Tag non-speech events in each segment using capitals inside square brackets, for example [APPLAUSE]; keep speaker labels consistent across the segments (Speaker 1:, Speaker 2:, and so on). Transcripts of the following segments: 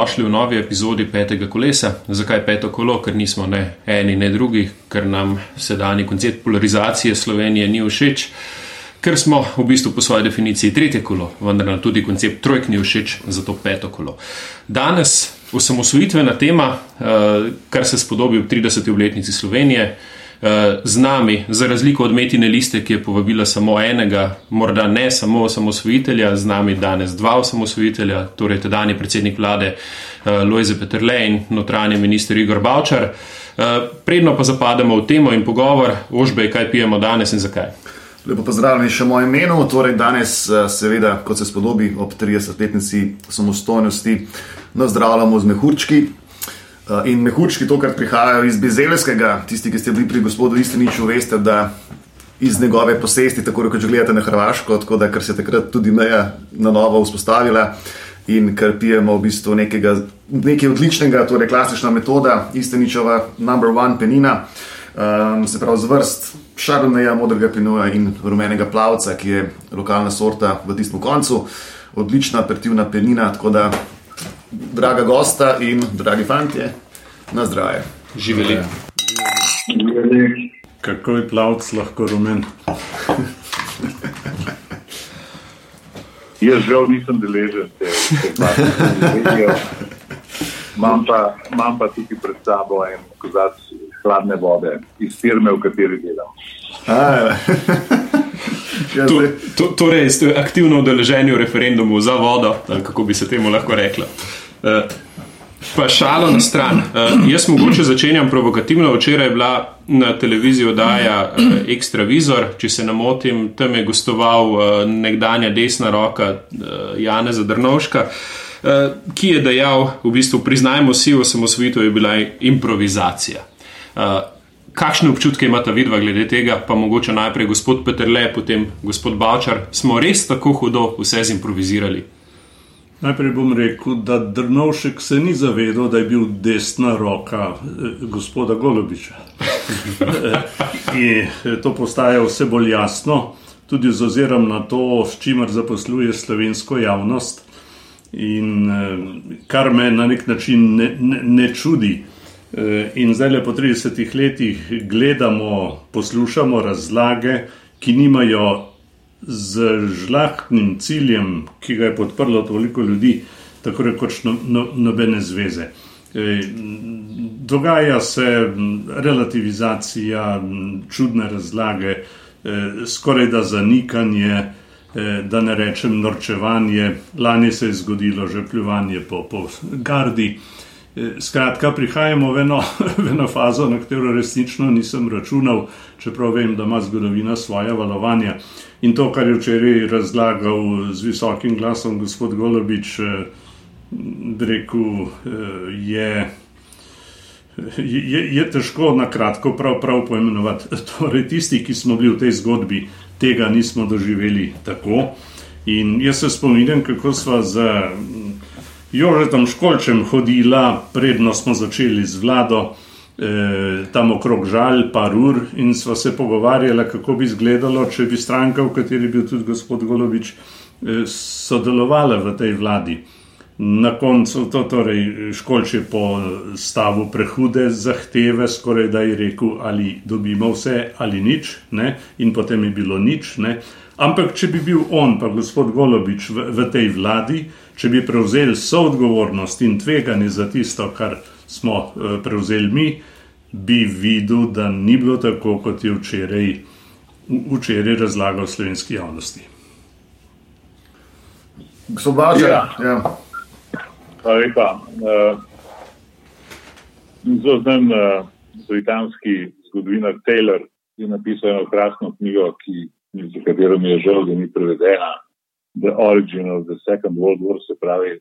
Speaker 1: dobrodošli v novi epizodi Petega kolesa. Zakaj peto kolo? Ker nismo ne eni, ne drugi, ker nam sedajni koncept polarizacije Slovenije ni všeč, ker smo v bistvu po svoji definiciji tretje kolo, vendar nam tudi koncept trojk ni všeč, zato peto kolo. Danes osamosvojitvena tema, eh, kar se spodobi v 30. obletnici Slovenije. Eh, z nami, za razliko od Metine liste, ki je povabila samo enega, morda ne samo osamosvojitelja, z nami danes dva osamosvojitelja, torej tedajni predsednik vlade uh, Lojze Petrle in notranji minister Igor Bavčar. Uh, predno pa zapademo v temo in pogovor, ožbej, kaj pijemo danes in zakaj.
Speaker 2: Lepo pozdravljeni še moje imenu. Torej danes, seveda, kot se spodobi ob 30-letnici samostojnosti, nazdravljamo z mehurčki, Eh, in mehurčki, to, kar prihajajo iz Bizelskega, tisti, ki ste bili pri gospodu Istiniču, veste, da iz njegove posesti, tako že gledate na Hrvaško, tako da se takrat tudi meja na novo vzpostavila in ker pijemo v bistvu nekega, nekaj odličnega, torej klasična metoda, Istiničova number one penina, um, se pravi z vrst šarneja, modrega pinoja in rumenega plavca, ki je lokalna sorta v tistem koncu, odlična apertivna penina, tako da draga gosta in dragi fantje, na zdravje.
Speaker 1: Živeli.
Speaker 3: Kako je plavc lahko rumen?
Speaker 4: Jaz žal nisem deležen te informacije. Imam pa, imam pa tukaj pred sabo en kozat hladne vode iz firme, v kateri delam.
Speaker 1: Ja, to, to, torej, ste aktivno udeleženi v referendumu za vodo, kako bi se temu lahko rekla. Uh, pa šalo na stran. Uh, jaz mogoče začenjam provokativno. Včeraj je bila na televiziji oddaja uh, Extravizor, če se ne motim, tam je gostoval uh, nekdanja desna roka uh, Jana Zadrnovška. Uh, ki je dejal, v bistvu, priznajmo si, osamosvojitev je bila improvizacija. Uh, kakšne občutke imata vidva glede tega, pa mogoče najprej gospod Petrle, potem gospod Bavčar, smo res tako hudo vse zimprovizirali?
Speaker 3: Najprej bom rekel, da Drnovšek se ni zavedal, da je bil desna roka eh, gospoda Golobiča. [LAUGHS] In to postaja vse bolj jasno, tudi z ozirom na to, s čimer zaposluje slovensko javnost. In eh, kar me na nek način ne, ne, ne čudi, Eh, in zdaj, le po 30 letih, gledamo, poslušamo razlage, ki nimajo z žlahtnim ciljem, ki ga je podprlo toliko ljudi, tako rekoč no, no, nobene zveze. Eh, dogaja se relativizacija, čudne razlage, eh, skoraj da zanikanje, da ne rečem norčevanje. Lani se je zgodilo že pljuvanje po, po gardi. Eh, skratka, prihajamo v eno, [LAUGHS] v eno fazo, na katero resnično nisem računal, čeprav vem, da ima zgodovina svoje valovanja. In to, kar je včeraj razlagal z visokim glasom gospod Golobič, eh, rekel, eh, je, je, je težko na kratko prav, prav poimenovati. [LAUGHS] Torej, tisti, ki smo bili v tej zgodbi, tega nismo doživeli tako. In jaz se spominjam, kako smo za Jožetom Školčem hodila, predno smo začeli z vlado, eh, tam okrog žal, par ur in sva se pogovarjala, kako bi izgledalo, če bi stranka, v kateri je bil tudi gospod Golovič, eh, sodelovala v tej vladi. Na koncu to torej Školč je po stavu prehude zahteve, skoraj da je rekel, ali dobimo vse ali nič, ne? in potem je bilo nič. Ne? Ampak, če bi bil on, pa gospod Golobič, v, v tej vladi, če bi prevzeli soodgovornost in tveganje za tisto, kar smo uh, prevzeli mi, bi videl, da ni bilo tako, kot je včeraj, včeraj razlagal slovenski javnosti.
Speaker 2: Ja. ja.
Speaker 4: Hvala lepa. Uh, zelo znam uh, britanski zgodovinar Taylor, ki je napisal eno krasno knjigo, ki za katero mi je žal, da ni prevedena, The Origin of the Second World War, se pravi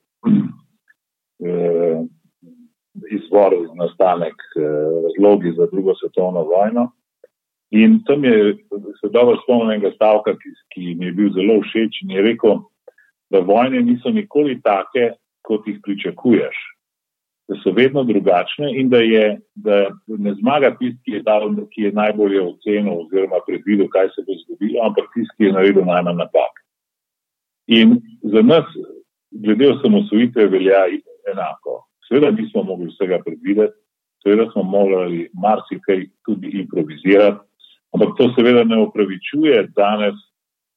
Speaker 4: eh, izvor, nastanek, eh, razlogi za drugo svetovno vojno. In tam je se dobro spomnil enega stavka, ki, ki mi je bil zelo všeč in je rekel, da vojne niso nikoli take, kot jih pričakuješ da so vedno drugačne in da, je, da ne zmaga tisti, ki je, dal, ki je najbolje ocenil oziroma predvidel, kaj se bo zgodilo, ampak tisti, ki je naredil najmanj napak. In za nas, glede osamosvojitve, velja enako. Seveda nismo mogli vsega predvideti, seveda smo morali marsikaj tudi improvizirati, ampak to seveda ne upravičuje danes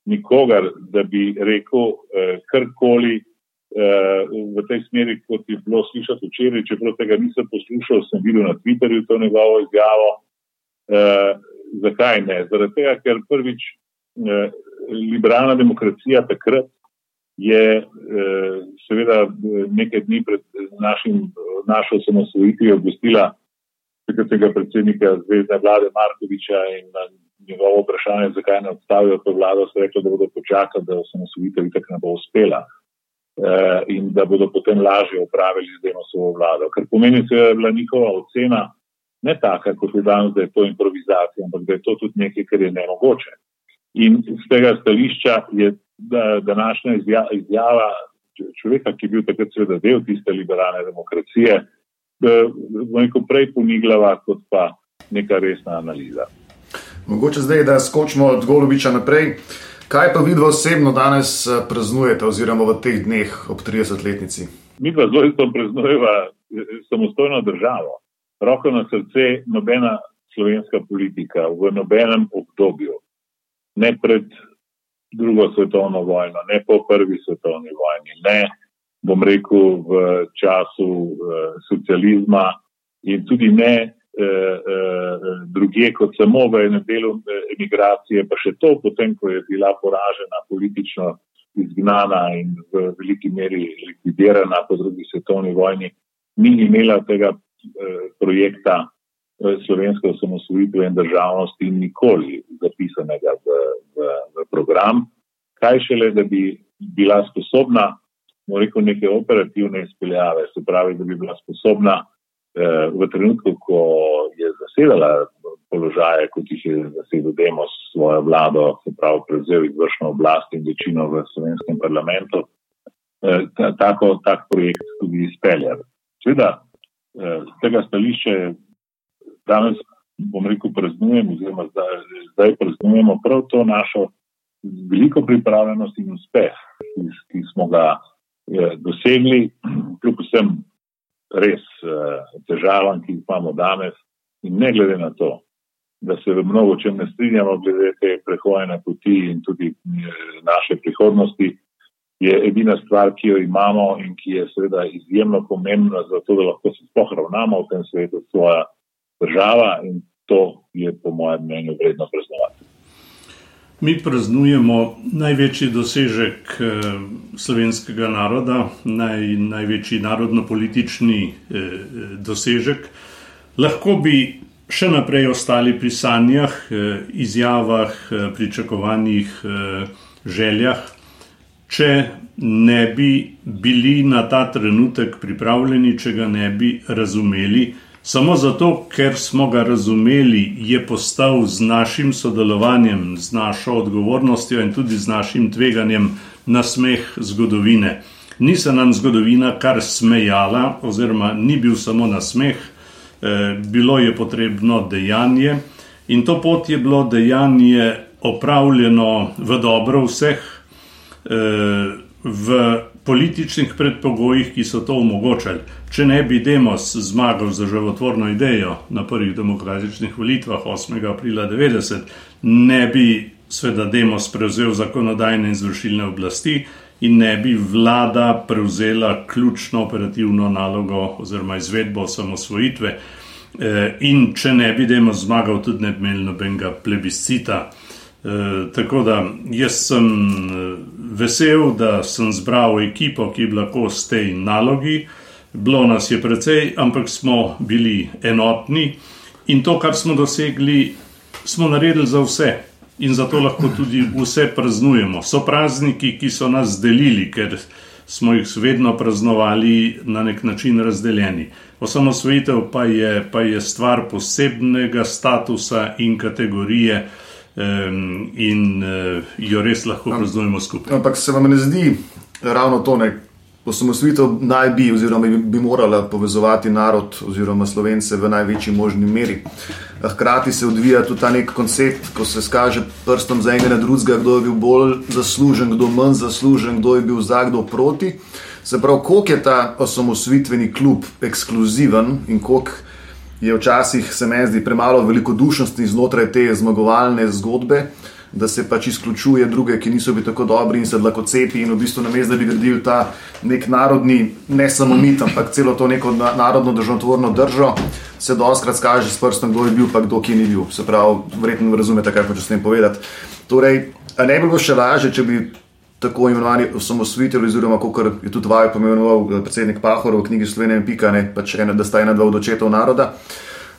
Speaker 4: nikogar, da bi rekel eh, karkoli eh, v tej smeri, kot je bilo slišati včeraj, čeprav tega nisem poslušal, sem videl na Twitterju to njegovo izjavo. Eh, zakaj ne? Zaradi tega, ker prvič eh, liberalna demokracija takrat je eh, seveda nekaj dni pred našim, našo samosvojitvijo obvestila takratnega predsednika zvezdne vlade Markoviča in njegovo vprašanje, zakaj ne odstavijo to vlado, so rekli, da bodo počakali, da osamosvojitev itak ne bo uspela eh, in da bodo potem lažje upravili z demosovo vlado. Kar pomeni, da je bila njihova ocena ne taka, kot je danes, da je to improvizacija, ampak da je to tudi nekaj, kar je nemogoče. In z tega stališča je današnja izjava človeka, ki je bil takrat seveda del tiste liberalne demokracije, veliko prej poniglava, kot pa neka resna analiza.
Speaker 2: Mogoče zdaj, da skočimo od Golobiča naprej. Kaj pa vi osebno danes eh, praznujete, oziroma v teh dneh ob 30-letnici?
Speaker 4: Mi pa zelo isto praznujemo eh, samostojno državo. Roko na srce, nobena slovenska politika v nobenem obdobju, ne pred drugo svetovno vojno, ne po prvi svetovni vojni, ne bom rekel, v času uh, socializma in tudi ne uh, uh, druge, kot samo v enem delu emigracije, pa še to, potem, ko je bila poražena politično izgnana in v veliki meri likvidirana po drugi svetovni vojni, ni imela tega uh, projekta slovenske osamosvojitve in državnosti nikoli zapisanega v, v, v program. Kaj šele, da bi bila sposobna rekel, neke operativne izpeljave, se pravi, da bi bila sposobna eh, v trenutku, ko je zasedala položaje, kot jih je zasedel Demos svojo vlado, se pravi, prevzel izvršno oblast in večino v slovenskem parlamentu, eh, tako, tak projekt tudi izpeljati. Seveda, eh, z tega stališča danes, bom rekel, praznujemo, oziroma zdaj, zdaj praznujemo prav to našo veliko pripravljenost in uspeh, ki, ki smo ga dosegli, kljub vsem res eh, težavam, ki jih imamo danes, in ne glede na to, da se v mnogo čem ne strinjamo glede te prehojene poti in tudi eh, naše prihodnosti, je edina stvar, ki jo imamo in ki je seveda izjemno pomembna za to, da lahko se sploh ravnamo v tem svetu svoja država in to je po mojem mnenju vredno praznovati.
Speaker 3: Mi praznujemo največji dosežek eh, slovenskega naroda, naj, največji narodno-politični eh, dosežek. Lahko bi še naprej ostali pri sanjah, eh, izjavah, pričakovanjih, željah, če ne bi bili na ta trenutek pripravljeni, če ga ne bi razumeli. Samo zato, ker smo ga razumeli, je postal z našim sodelovanjem, z našo odgovornostjo in tudi z našim tveganjem na smeh zgodovine. Ni se nam zgodovina kar smejala, oziroma ni bil samo na smeh, eh, bilo je potrebno dejanje in to pot je bilo dejanje opravljeno v dobro vseh, eh, v političnih predpogojih, ki so to omogočali. Če ne bi Demos zmagal za životvorno idejo na prvih demokratičnih volitvah 8. aprila 90, ne bi sveda Demos prevzel zakonodajne in izvršilne oblasti in ne bi vlada prevzela ključno operativno nalogo oziroma izvedbo osamosvojitve. Eh, in če ne bi Demos zmagal, tudi ne bi imel nobenega plebiscita. E, tako da jaz sem e, vesel, da sem zbral ekipo, ki je bila kos tej nalogi. Bilo nas je precej, ampak smo bili enotni in to, kar smo dosegli, smo naredili za vse. In zato lahko tudi vse praznujemo. So prazniki, ki so nas delili, ker smo jih vedno praznovali na nek način razdeljeni. Osamosvojitev pa je, pa je stvar posebnega statusa in kategorije um, in uh, jo res lahko praznujemo skupaj.
Speaker 2: Ampak se vam ne zdi ravno to, da osamosvojitev naj bi, oziroma bi, bi morala povezovati narod oziroma slovence v največji možni meri. Hkrati se odvija tudi ta nek koncept, ko se kaže prstom za enega na drugega, kdo je bil bolj zaslužen, kdo manj zaslužen, kdo je bil za, kdo proti. Se pravi, koliko je ta osamosvitveni klub ekskluziven in koliko je včasih, se mi zdi, premalo velikodušnosti znotraj te zmagovalne zgodbe da se pač izključuje druge, ki niso bili tako dobri in se lahko cepi. In v bistvu, namesto da bi gradili ta nek narodni, ne samo mit, ampak celo to neko narodno državotvorno držo, se doskrat kaže s prstom, kdo je bil, pa kdo ki ni bil. Se pravi, verjetno razumete, kaj hočeš s tem povedati. Torej, ne bi bilo še lažje, če bi. Tako imenovani osamosvojitelji, oziroma kot je tudi vajo pomenoval eh, predsednik Pahor v knjigi Slovenija in Pika, ne, pač ena, da sta ena dva od očetov naroda.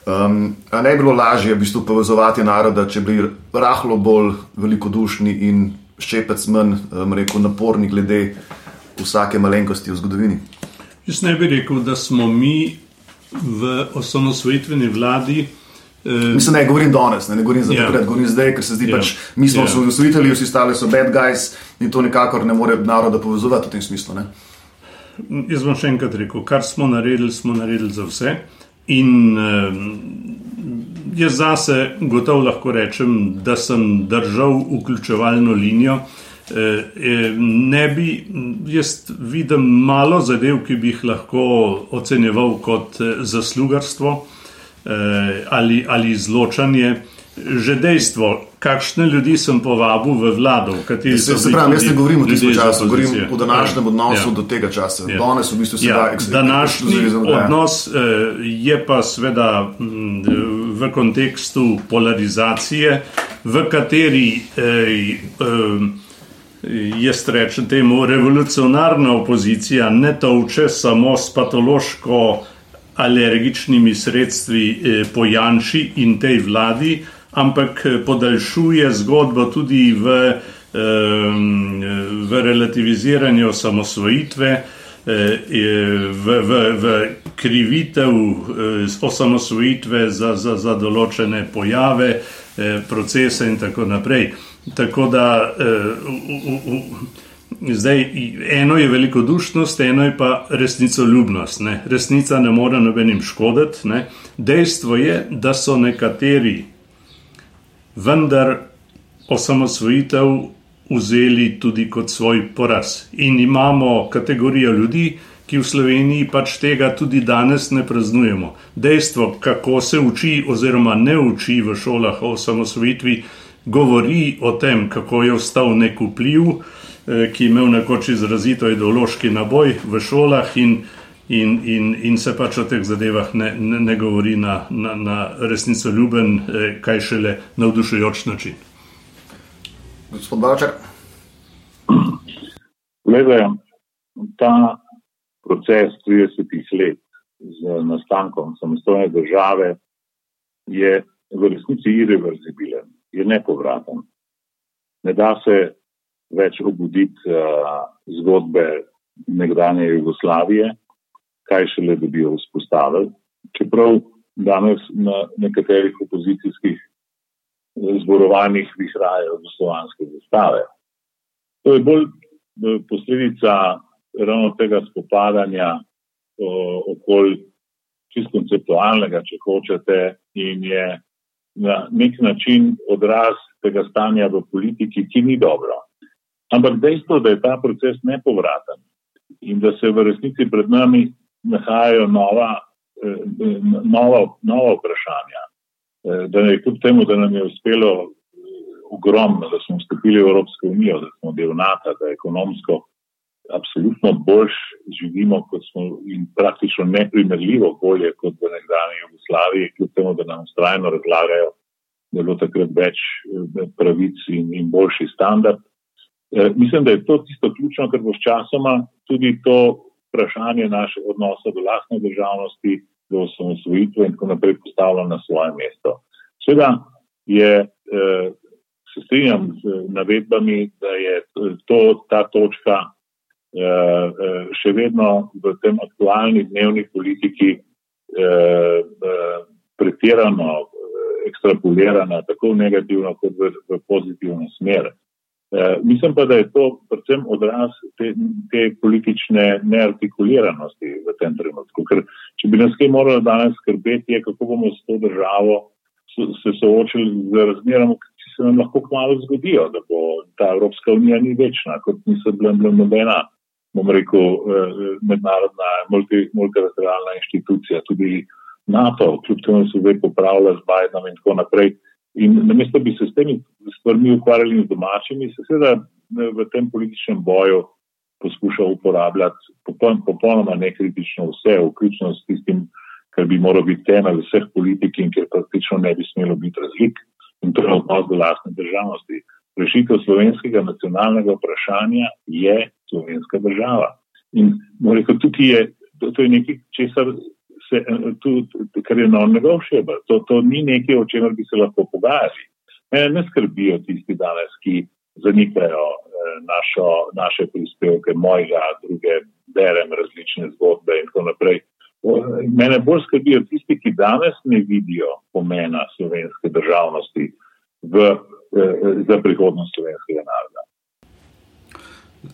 Speaker 2: Um, ne bi bilo lažje v bistvu povezovati naroda, če bi bili rahlo bolj velikodušni in ščepec manj, um, rekel, naporni glede vsake malenkosti v zgodovini.
Speaker 3: Jaz ne bi rekel, da smo mi v osamosvojitveni vladi.
Speaker 2: Uh, Mislim, ne govorim danes, ne, ne govorim za yeah. Ja. takrat, govorim zdaj, ker se zdi, da yeah. pač mi smo yeah. Ja. osamosvojitelji, vsi ostali so bad guys in to nikakor ne more naroda povezovati v tem smislu. Ne.
Speaker 3: Jaz bom še enkrat rekel, kar smo naredili, smo naredili za vse. In uh, jaz zase gotovo lahko rečem, da sem držal vključevalno linijo. Uh, ne bi, jaz vidim malo zadev, ki bi jih lahko ocenjeval kot zaslugarstvo ali, ali izločanje. Že dejstvo, kakšne ljudi sem povabil v vlado, v kateri
Speaker 2: se lahko. Jaz ne govorim o tistem času, govorim o današnjem odnosu ja. do tega časa. Ja. Danes v bistvu se ja. da.
Speaker 3: Današnji odnos eh, je pa seveda v kontekstu polarizacije, v kateri eh, eh, jaz rečem temu revolucionarna opozicija ne tovče samo s patološko alergičnimi sredstvi po Janši in tej vladi, ampak eh, podaljšuje zgodbo tudi v, v relativiziranju osamosvojitve, eh, v, v, v krivitev eh, osamosvojitve za, za, za določene pojave, procese in tako naprej. Tako da zdaj eno je velikodušnost, eno je pa resnicoljubnost. Ne. Resnica ne more nobenim škoditi. Ne. Dejstvo je, da so nekateri vendar osamosvojitev vzeli tudi kot svoj poraz. In imamo kategorijo ljudi, ki v Sloveniji pač tega tudi danes ne praznujemo. Dejstvo, kako se uči oziroma ne uči v šolah o osamosvojitvi, govori o tem, kako je ostal nek vpliv, ki je imel nekoč izrazito ideološki naboj v šolah in in, in, in se pač o teh zadevah ne, ne, ne govori na, na, na resnico ljuben, eh, kaj šele navdušujoč način.
Speaker 2: Gospod Bačer.
Speaker 4: Gledaj, ta proces 30 let z nastankom samostojne države je v resnici irreverzibilen, je nepovraten. Ne da se več obuditi uh, zgodbe nekdanje Jugoslavije, kaj šele dobijo vzpostavili. Čeprav danes na nekaterih opozicijskih eh, zborovanjih vihrajajo slovanske zastave. To je bolj eh, posledica ravno tega spopadanja okoli čist konceptualnega, če hočete, in je na nek način odraz tega stanja v politiki, ki ni dobro. Ampak dejstvo, da je ta proces nepovraten in da se v resnici pred nami nahajajo nova, eh, nova, nova vprašanja. Eh, da je kljub temu, da nam je uspelo eh, ogromno, da smo vstopili v Evropsko unijo, da smo del NATO, da ekonomsko absolutno boljš živimo smo in praktično neprimerljivo bolje kot v nekdanji Jugoslaviji, kljub temu, da nam ustrajno razlagajo, da je bilo takrat več pravic in, in boljši standard. Mislim, da je to tisto ključno, kar bo s časoma tudi to vprašanje naše odnosa do lastne državnosti, do osamosvojitve in tako naprej postavljeno na svoje mesto. Sveda je, eh, se strinjam z navedbami, da je to, ta točka eh, eh, še vedno v tem aktualni dnevni politiki pretirano ekstrapolirana, tako v negativno kot v, v pozitivno smer. Eh, mislim pa, da je to predvsem odraz te, te politične neartikuliranosti v tem trenutku. Ker če bi nas kaj moralo danes skrbeti, je kako bomo s to državo se soočili z razmerami, ki se nam lahko kmalo zgodijo, da bo ta Evropska unija ni večna, kot niso bile nobena, bom rekel, eh, mednarodna, multilateralna inštitucija, tudi NATO, kljub temu se zdaj popravlja z Bidenom in tako naprej. In namesto bi se s temi stvarmi ukvarjali z domačimi, se seveda eh, v tem političnem boju poskuša uporabljati popolnoma nekritično vse, vključno s tistim, kar bi moral biti temelj vseh politik in kjer praktično ne bi smelo biti razlik. In to je odnos do lastne državnosti. Rešitev slovenskega nacionalnega vprašanja je slovenska država. In rekel, tukaj je, to je nekaj, česar se, tu, kar je normega všeba. To, to ni nekaj, o čemer bi se lahko pogajali. Mene ne skrbijo tisti danes, ki zanikajo eh, našo, naše prispevke, mojega, druge, berem različne zgodbe in tako naprej. Mene bolj skrbijo tisti, ki danes ne vidijo pomena slovenske državnosti v, eh, za prihodnost slovenskega naroda.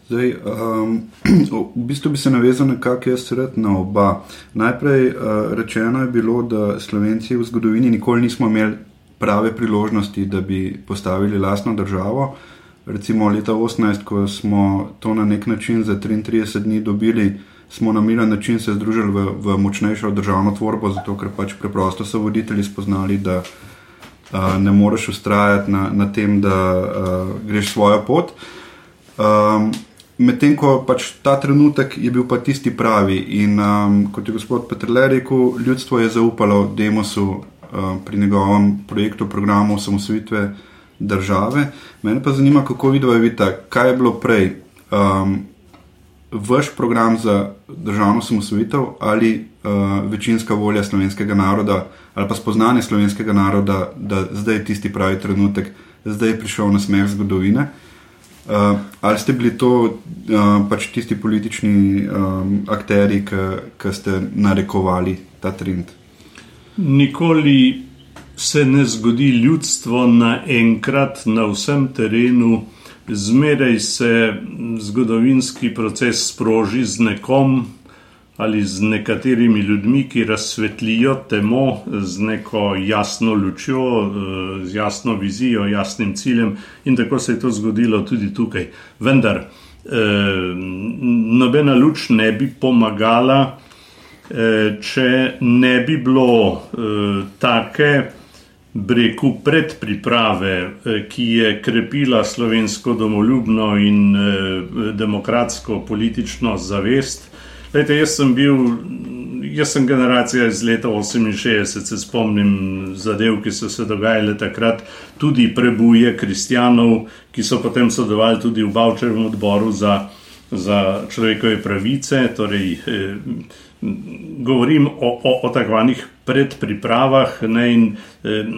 Speaker 5: Zdaj, [CLEARS THROAT] um, v bistvu bi se navezal nekako jaz sred na oba. Najprej uh, rečeno je bilo, da Slovenci v zgodovini nikoli nismo imeli prave priložnosti, da bi postavili lastno državo. Recimo leta 18, ko smo to na nek način za 33 dni dobili, smo na miren način se združili v, v močnejšo državno tvorbo, zato ker pač preprosto so voditelji spoznali, da uh, ne moreš ustrajati na, na tem, da uh, greš svojo pot. Um, Medtem ko pač ta trenutek je bil pa tisti pravi in um, kot je gospod Petrle rekel, ljudstvo je zaupalo Demosu uh, pri njegovem projektu, programu osamosvitve države. Mene pa zanima, kako vidite, kaj je bilo prej. Um, vaš program za državno samosvojitev ali uh, večinska volja slovenskega naroda ali pa spoznanje slovenskega naroda, da zdaj je tisti pravi trenutek, zdaj je prišel na smeh zgodovine. Uh, ali ste bili to uh, pač tisti politični um, akteri, ki ste narekovali ta trend?
Speaker 3: Nikoli se ne zgodi ljudstvo naenkrat na vsem terenu zmeraj se zgodovinski proces sproži z nekom ali z nekaterimi ljudmi, ki razsvetlijo temo z neko jasno lučjo, z jasno vizijo, jasnim ciljem, in tako se je to zgodilo tudi tukaj. Vendar eh, nobena luč ne bi pomagala, eh, če ne bi bilo eh, take breku predpriprave, eh, ki je krepila slovensko domoljubno in eh, demokratsko politično zavest. Lejte, jaz sem bil, jaz sem generacija iz leta 68, se spomnim zadev, ki so se dogajale takrat, tudi prebuje kristjanov, ki so potem sodelovali tudi v Bavčevem odboru za, za človekove pravice. Torej, eh, govorim o, o, o takvanih predpripravah ne, in eh,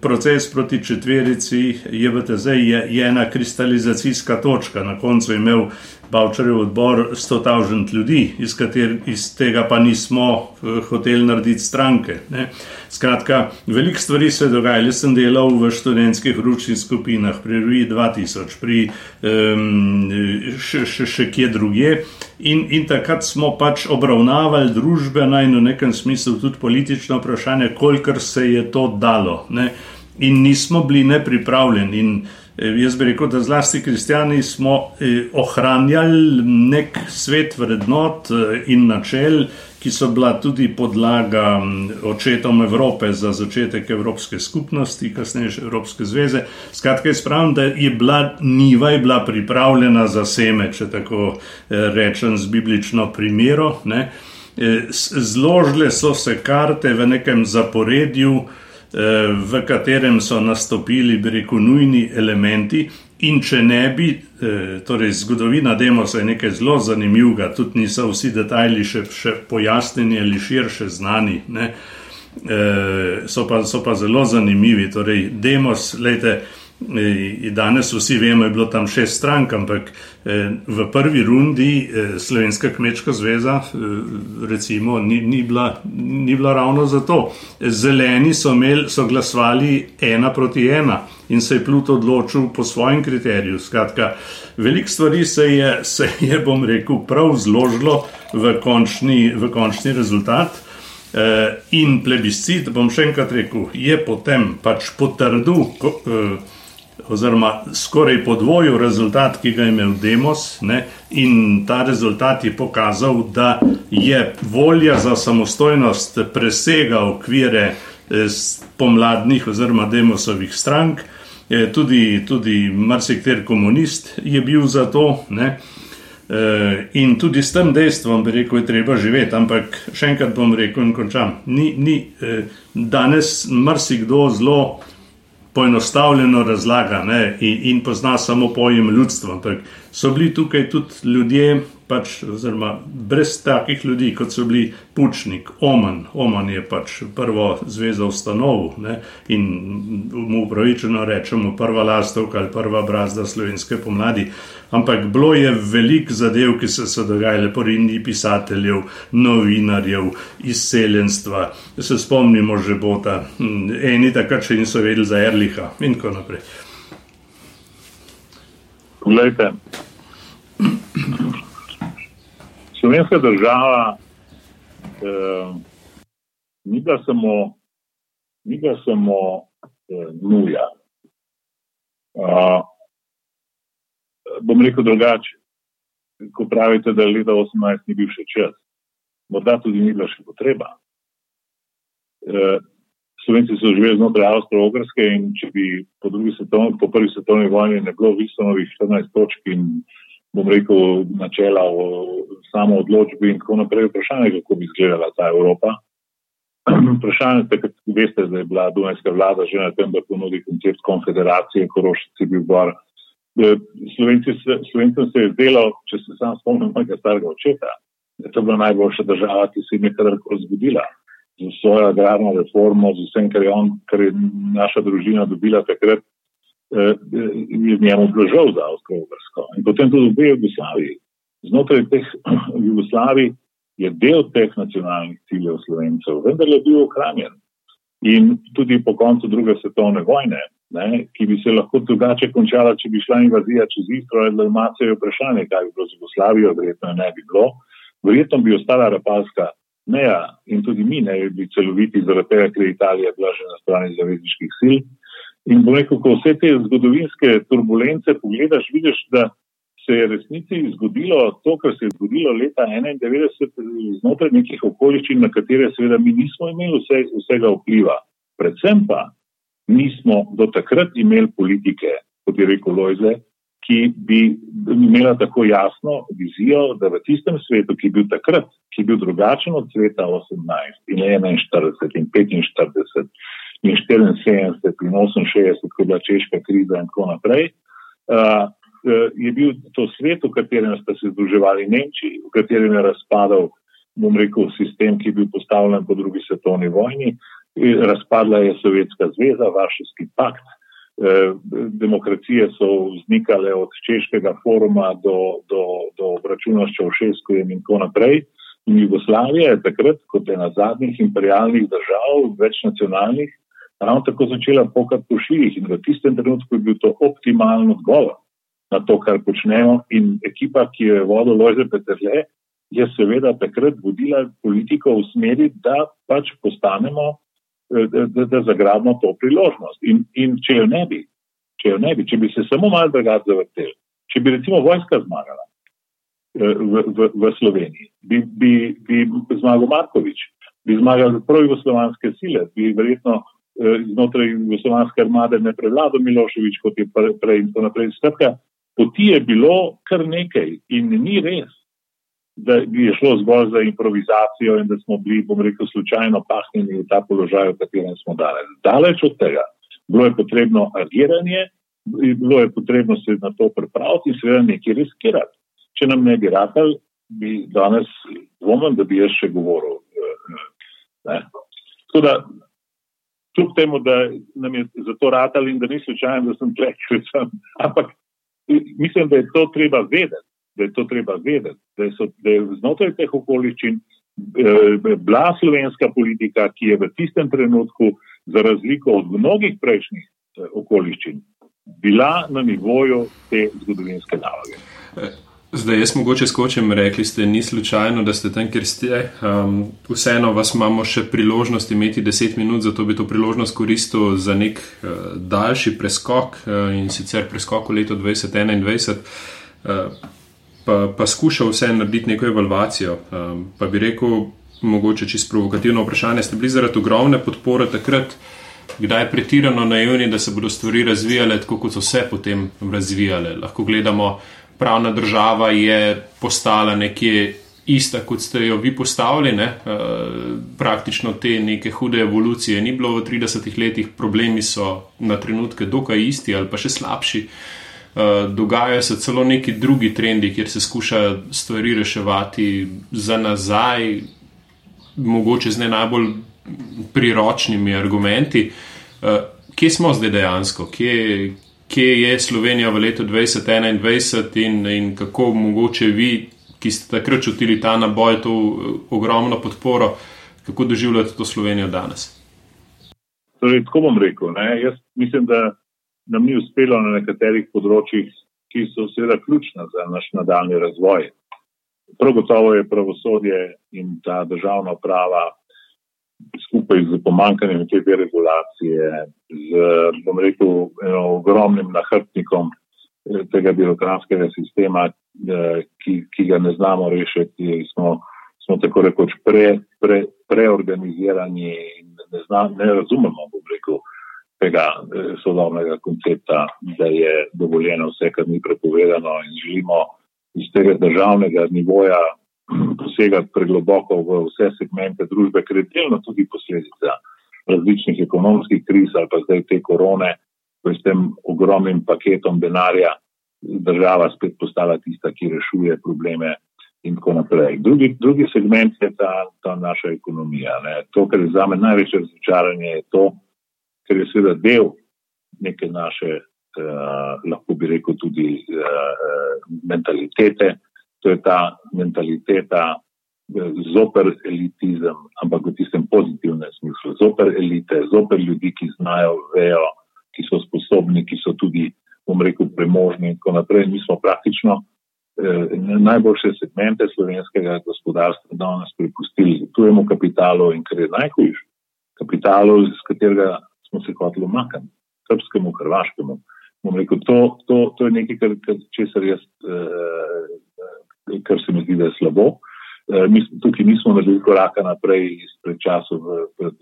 Speaker 3: proces proti četverici JVTZ je, je ena kristalizacijska točka. Na koncu je imel Bavčarjev odbor 100.000 ljudi, iz, kater, iz tega pa nismo eh, hoteli narediti stranke. Ne. Skratka, veliko stvari se je dogajalo. Jaz sem delal v študentskih ručnih skupinah, pri RUI 2000, pri um, še, še, še kje drugje. In, in takrat smo pač obravnavali družbeno in v nekem smislu tudi politično vprašanje, kolikor se je to dalo. Ne. In nismo bili nepripravljeni. In, jaz bi rekel, da zlasti kristijani smo eh, ohranjali nek svet vrednot eh, in načel, ki so bila tudi podlaga mm, očetom Evrope za začetek Evropske skupnosti, kasneje še Evropske zveze. Skratka, jaz pravim, da je bila niva je bila pripravljena za seme, če tako rečem, z biblično primero. Ne. Zložile so se karte v nekem zaporedju, Eh, v katerem so nastopili, bi rekel, nujni elementi. In če ne bi, eh, torej zgodovina Demosa je nekaj zelo zanimivega, tudi niso vsi detajli še, še pojasnjeni ali širše znani, ne, eh, so, pa, so pa zelo zanimivi. Torej, Demos, gledajte, Danes vsi vemo, je bilo tam šest strank, ampak v prvi rundi Slovenska kmečka zveza recimo, ni, ni, bila, ni bila ravno za to. Zeleni so, imeli, so glasovali ena proti ena in se je Plut odločil po svojem kriteriju. Skratka, veliko stvari se je, se je, bom rekel, prav zložilo v končni, v končni rezultat. in plebiscit, bom še enkrat rekel, je potem pač potrdil, oziroma skoraj podvojil rezultat, ki ga je imel Demos, ne, in ta rezultat je pokazal, da je volja za samostojnost presega okvire pomladnih oziroma demosovih strank, tudi, tudi marsikter komunist je bil za to. Ne? In tudi s tem dejstvom, bi rekel, je treba živeti, ampak še enkrat bom rekel in končam. Ni, ni, danes marsikdo zelo poenostavljeno razlaga ne, in, in pozna samo pojem ljudstva. Ampak so bili tukaj tudi ljudje, pač, oziroma brez takih ljudi, kot so bili Pučnik, Oman. Oman je pač prvo zvezo ustanovil ne, in mu upravičeno rečemo prva lastovka ali prva brazda slovenske pomladi. Ampak bilo je veliko zadev, ki so se dogajale po rinji pisateljev, novinarjev, izseljenstva. Se spomnimo že bota, eni takrat še niso vedeli za Erliha in tako naprej.
Speaker 4: Poglejte, slovenska država eh, ni bila samo, ni bila samo eh, nuja. Uh, bom rekel drugače, ko pravite, da je leta 18 ni bil še čas, morda tudi ni bila še potreba. Uh, Slovenci so živeli znotraj Avstralske in če bi po, svetovni, po prvi svetovni vojni ne bilo Wilsonovih 14 točk in bom rekel, načela o samo odločbi in tako naprej. Vprašanje, kako bi izgledala ta Evropa. [CLEARS THROAT] Vprašanje, da veste, da je bila Dunajska vlada že na tem, da ponudi koncept konfederacije, Korošici bil bor. E, Slovencem se je zdelo, če se sam spomnim mojega starega očeta, da je to bila najboljša država, ki se je kadarkoli zgodila. Z svojo agrarno reformo, z vsem, kar je, on, kar je naša družina dobila takrat, je njemu bilo žal za Avstralijo. In potem tudi v Jugoslaviji. Znotraj teh Jugoslavij je del teh nacionalnih ciljev slovencev, vendar je bil ohranjen. In tudi po koncu druge svetovne vojne, ne, ki bi se lahko drugače končala, če bi šla invazija čez Istro ali Dalmacijo, je vprašanje, kaj bi bilo z Jugoslavijo, verjetno ne bi bilo. Verjetno bi ostala rapalska meja in tudi mi ne bi bili celoviti, zaradi tega, ker je Italija bila že na strani zavezniških sil. In bo rekel, ko vse te zgodovinske turbulence pogledaš, vidiš, da se je resnici zgodilo to, kar se je zgodilo leta 1991 znotraj nekih okoliščin, na katere seveda mi nismo imeli vse, vsega vpliva. Predvsem pa nismo do takrat imeli politike, kot je rekel Lojze, ki bi imela tako jasno vizijo, da v tistem svetu, ki je bil takrat, ki je bil drugačen od sveta 18 in 41 in 45 in 74 in 68, ko je bila češka kriza in tako naprej. Uh, je bil to svet, v katerem sta se združevali Nemčiji, v katerem je razpadal, bom rekel, sistem, ki je bil postavljen po drugi svetovni vojni. Razpadla je Sovjetska zveza, Varšavski pakt. Demokracije so vznikale od Češkega foruma do, do, do obračuna s Čaušeskujem in tako naprej. In Jugoslavija je takrat, kot ena zadnjih imperialnih držav, večnacionalnih, ravno tako začela pokati po širih in v tistem trenutku je bil to optimalen odgovor na to, kar počnemo. In ekipa, ki jo je vodil Lojze Petrle, je seveda takrat vodila politiko v smeri, da pač postanemo, eh, da, da, da zagrabimo to priložnost. In, in če jo ne bi, če jo ne bi, če bi se samo malo drugače zavrteli, če bi recimo vojska zmagala eh, v, v, v Sloveniji, bi, bi, bi zmagal Markovič, bi zmagal prvo jugoslovanske sile, bi verjetno znotraj Jugoslavijske armade ne prevladal Miloševič, kot je prej in tako naprej. Skratka, poti je bilo kar nekaj in ni res, da je šlo zgolj za improvizacijo in da smo bili, bom rekel, slučajno pahnjeni v ta položaj, v katerem smo danes. Daleč od tega. Bilo je potrebno agiranje, bilo je potrebno se na to pripraviti in seveda nekaj riskirati. Če nam ne bi rakal, bi danes dvomil, da bi jaz še govoril. Eh, ne. Tako da kljub temu, da nam je za to ratal in da ni slučajno, da sem tleh, ampak mislim, da je to treba vedeti, da je to treba vedeti, da, so, da je znotraj teh okoliščin eh, bila slovenska politika, ki je v tistem trenutku, za razliko od mnogih prejšnjih eh, okoliščin, bila na nivoju te zgodovinske naloge.
Speaker 1: Zdaj, jaz mogoče skočim, rekli ste, ni slučajno, da ste tam, kjer ste. Um, vseeno vas imamo še priložnost imeti 10 minut, zato bi to priložnost koristil za nek uh, daljši preskok uh, in sicer preskok v leto 2021. Uh, pa, pa skušal vse narediti neko evalvacijo. Um, pa bi rekel, mogoče čisto provokativno vprašanje, ste bili zaradi ogromne podpore takrat, kdaj je pretirano naivni, da se bodo stvari razvijale tako, kot so se potem razvijale. Lahko gledamo pravna država je postala nekje ista, kot ste jo vi postavili. Ne? Uh, praktično te neke hude evolucije ni bilo v 30 letih, problemi so na trenutke dokaj isti ali pa še slabši. Uh, dogajajo se celo neki drugi trendi, kjer se skuša stvari reševati za nazaj, mogoče z ne najbolj priročnimi argumenti. Uh, kje smo zdaj dejansko, kje, kje je Slovenija v letu 2021 in, in kako mogoče vi, ki ste takrat čutili ta naboj, to eh, ogromno podporo, kako doživljate to Slovenijo danes?
Speaker 4: Torej, tako bom rekel. Ne? Jaz mislim, da nam ni uspelo na nekaterih področjih, ki so seveda ključna za naš nadaljni razvoj. Prav gotovo je pravosodje in ta državna prava skupaj z pomankanjem te deregulacije, z, bom rekel, eno, ogromnim nahrbtnikom eh, tega birokratskega sistema, eh, ki, ki ga ne znamo rešiti, smo, smo tako rekoč pre, pre, preorganizirani in ne, zna, ne razumemo, bom rekel, tega eh, sodobnega koncepta, da je dovoljeno vse, kar ni prepovedano in želimo iz tega državnega nivoja posegati pregloboko v vse segmente družbe, ker je delno tudi posledica različnih ekonomskih kriz ali pa zdaj te korone, ko je s tem ogromnim paketom denarja država spet postala tista, ki rešuje probleme in tako naprej. Drugi, drugi segment je ta, ta naša ekonomija. Ne. To, kar je za me največje razočaranje, je to, ker je seveda del neke naše, uh, lahko bi rekel, tudi uh, mentalitete, to je ta mentaliteta eh, zoper elitizem, ampak v tistem pozitivnem smislu. Zoper elite, zoper ljudi, ki znajo, vejo, ki so sposobni, ki so tudi, bom rekel, premožni in tako naprej. Mi smo praktično eh, najboljše segmente slovenskega gospodarstva danes prepustili tujemu kapitalu in kar je najhujše, kapitalu, z katerega smo se hoteli umakniti, srpskemu, hrvaškemu. Rekel, to, to, to je nekaj, kar, kar, česar jaz eh, kar se mi zdi, da je slabo. Eh, mi tukaj nismo naredili koraka naprej izpred časa pred,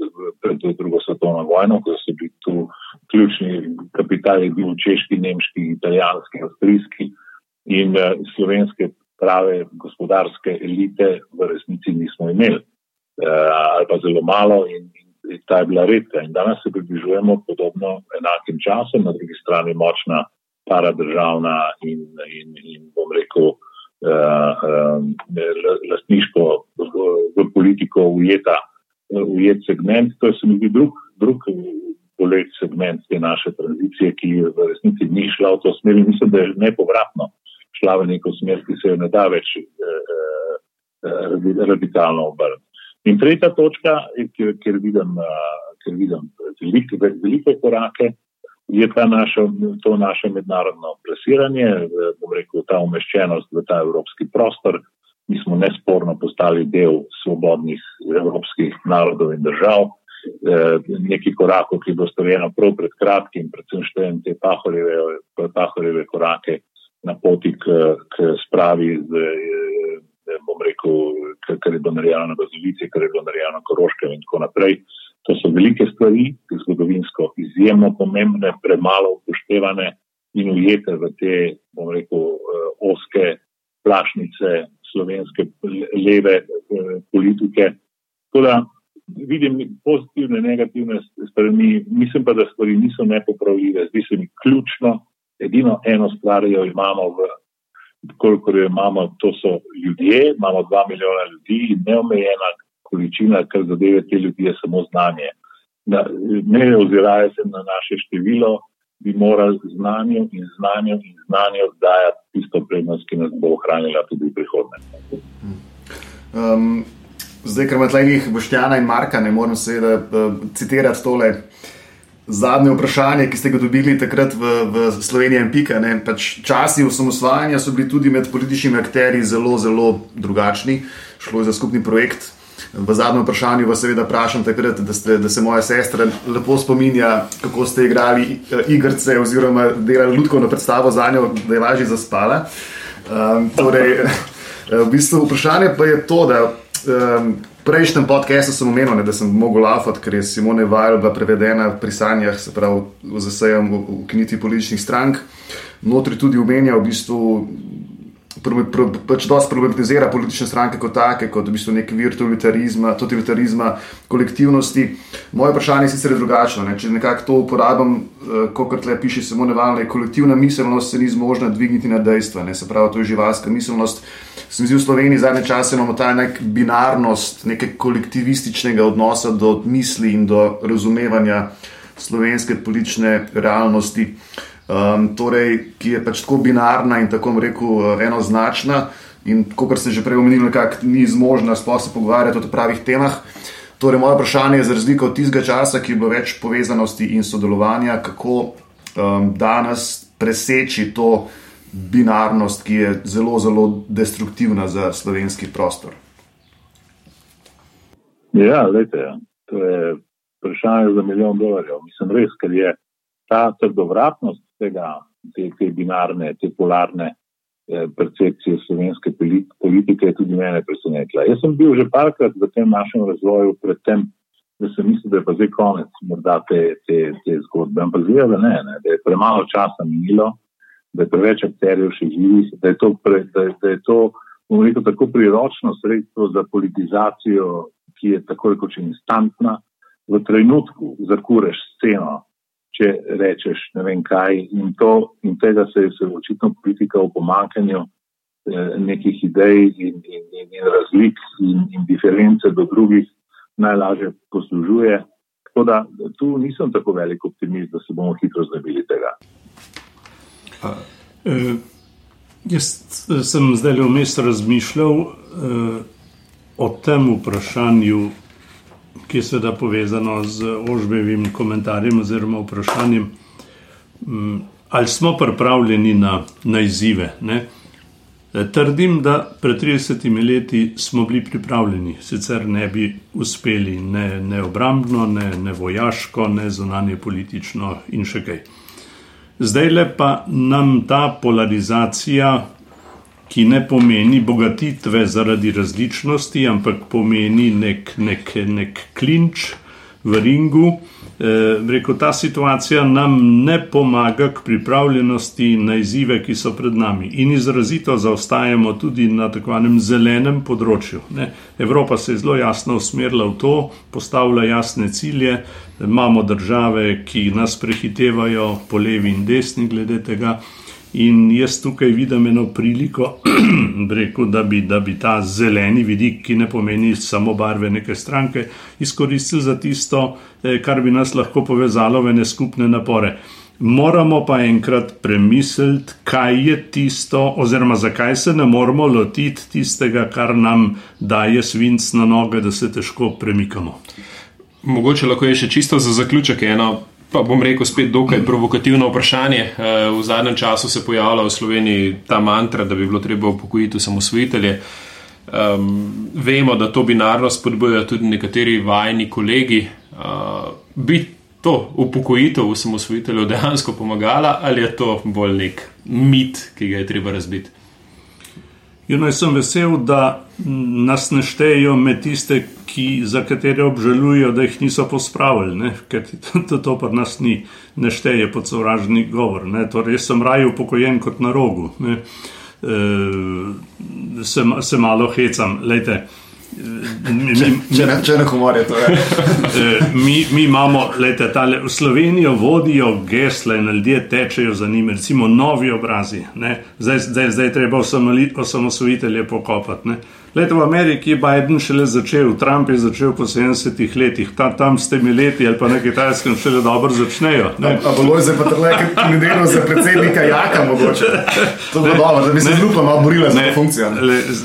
Speaker 4: pred drugo svetovno vojno, ko so bili tu ključni kapitali, bil češki, nemški, italijanski, avstrijski in eh, slovenske prave gospodarske elite v resnici nismo imeli eh, ali pa zelo malo in, in ta je bila redka. In danes se približujemo podobno enakim časom, na drugi strani močna paradržavna in, in, in bom rekel, lastniško v politiko ujeta, ujet segment. To je se mi zdi drug, drug boleč segment te naše tranzicije, ki v resnici ni šla v to smer in mislim, da je nepovratno šla v neko smer, ki se jo ne da več uh, radikalno obrniti. In tretja točka, kjer, kjer vidim, kjer vidim velike, velike korake, je ta naša, to naše mednarodno plasiranje, bom rekel, ta umeščenost v ta evropski prostor. Mi smo nesporno postali del svobodnih evropskih narodov in držav. E, Neki korakov, ki bo storjeno prav pred kratkim, predvsem štejem te pahorjeve, pahorjeve korake na poti k, k spravi, z, e, bom rekel, kar je bilo narejeno na Bazovici, kar je bilo narejeno na Koroškem in tako naprej. To so velike stvari, ki so zgodovinsko izjemno pomembne, premalo upoštevane in ujete v te, bom rekel, eh, oske plašnice slovenske leve eh, politike. Toda vidim pozitivne, negativne strani, mislim pa, da stvari niso nepopravljive. Zdi se mi ključno, edino eno stvar jo imamo v. Kolikor jo imamo, to so ljudje, imamo dva milijona ljudi in neomejena količina, kar zadeve te ljudi, je samo znanje. Da, ne oziraje se na naše število, bi morali znanje in znanje in znanje oddajati tisto prednost, ki nas bo ohranila tudi v prihodnje.
Speaker 2: Um, zdaj, ker imate nekaj Boštjana in Marka, ne morem seveda uh, citirati tole. zadnje vprašanje, ki ste ga dobili takrat v, v Sloveniji, in pika. Pač časi osamosvajanja so bili tudi med političnimi akteri zelo, zelo drugačni. Šlo je za skupni projekt. V zadnjem vprašanju vas seveda vprašam, takrat, da, ste, da se moja sestra lepo spominja, kako ste igrali uh, igrice oziroma delali ljudsko predstavo za njo, da je lažje zaspala. Um, torej, [LAUGHS] v bistvu vprašanje pa je to, da um, prejšnjem podkastu sem omenil, ne, da sem mogel lafati, ker je Simone Vajl bila prevedena pri sanjah, se pravi, za sejem v, v knjigi političnih strank. Notri tudi omenja v bistvu. Pač dosti problematizira politične stranke kot take, kot v bistvu nek vir totalitarizma, kolektivnosti. Moje vprašanje je sicer drugačno. Ne? Če nekako to uporabljam, uh, kot le piše, samo nevalna, kolektivna miselnost se ni zmožna dvigniti na dejstva, ne? se pravi, to je živalska miselnost. Uh, se mi zdi v Sloveniji zadnje čase imamo ta nek binarnost, nekaj kolektivističnega odnosa do misli in do razumevanja slovenske politične realnosti, um, torej, ki je pač tako binarna in tako rekel enoznačna. In kot ste že prej nekako ni zmožna sploh se pogovarjati o pravih temah. Torej, moje vprašanje je za razliko od tistega časa, ki je bilo več povezanosti in sodelovanja, kako um, danes preseči to binarnost, ki je zelo, zelo destruktivna za slovenski prostor.
Speaker 4: Ja, lejte, ja. to je vprašanje za milijon dolarjev. Mislim res, ker je ta trdovratnost tega, te, te binarne, te polarne eh, percepcije slovenske politike tudi mene presenetila. Jaz sem bil že parkrat v tem našem razvoju pred tem, da sem mislil, da je pa zdaj konec morda te, te, te zgodbe. Ampak zgleda, da ne, ne, da je premalo časa minilo da je preveč akterjev še živih, da je to, pre, da, da je to rekel, tako priročno sredstvo za politizacijo, ki je tako rekoč instantna, v trenutku zakureš sceno, če rečeš ne vem kaj. In, to, in tega se je očitno politika v pomankanju eh, nekih idej in, in, in, in razlik in, in diference do drugih najlažje poslužuje. Tako da tu nisem tako velik optimist, da se bomo hitro znebili tega.
Speaker 3: Uh, jaz sem zdaj vmes razmišljal uh, o tem vprašanju, ki je seveda povezano z ožbevim komentarjem oziroma vprašanjem, um, ali smo pripravljeni na, na izzive. Ne? Trdim, da pred 30 leti smo bili pripravljeni, sicer ne bi uspeli ne, ne obrambno, ne, ne vojaško, ne zunanje politično in še kaj. Zdaj le pa nam ta polarizacija, ki ne pomeni bogatitve zaradi različnosti, ampak pomeni nek, nek, nek klinč v ringu. Eh, Reko, ta situacija nam ne pomaga k pripravljenosti na izzive, ki so pred nami, in izrazito zaostajamo tudi na tako imenem zelenem področju. Ne. Evropa se je zelo jasno usmerila v to, postavlja jasne cilje, imamo države, ki nas prehitevajo po levi in desni, glede tega. In jaz tukaj vidim eno priliko, [CLEARS THROAT] rekel, da, bi, da bi ta zeleni vidik, ki ne pomeni samo barve neke stranke, izkoristil za tisto, eh, kar bi nas lahko povezalo v ene skupne napore. Moramo pa enkrat premisliti, kaj je tisto, oziroma zakaj se ne moramo lotiti tistega, kar nam daje svinc na noge, da se težko premikamo.
Speaker 1: Mogoče lahko je še čisto za zaključek eno Pa bom rekel spet dokaj provokativno vprašanje. Eh, v zadnjem času se pojavlja v Sloveniji ta mantra, da bi bilo treba upokojiti samosvojitelje. Um, vemo, da to binarnost spodbujajo tudi nekateri vajni kolegi. Uh, bi to upokojitev samosvojiteljev dejansko pomagala ali je to bolj nek mit, ki ga je treba razbiti?
Speaker 3: Jaz no, sem vesel, da nas ne štejejo med tiste, ki, za katere obžalujejo, da jih niso pospravili, ne? ker [LAUGHS] to, to pa nas ni, ne šteje pod sovražni govor. Torej, jaz sem raje upokojen kot na rogu. E, se, se malo hecam. Lejte,
Speaker 2: Mi, če, ne, če ne humorje, to je.
Speaker 3: mi, mi imamo, lete, tale, v Slovenijo vodijo gesle in ljudje tečejo za njimi, recimo novi obrazi. Zdaj, zdaj, zdaj treba osamosvojitelje pokopati. Ne? Leta v Ameriki je Biden šele začel, Trump je začel po 70 letih, Ta, tam ste mi leti ali pa na kitajskem šele dobro začnejo.
Speaker 2: Ne, pa bo zdaj pa tako nedeljo za predsednika Jaka mogoče. To bo dobro, da bi se zelo malo borila za funkcijo.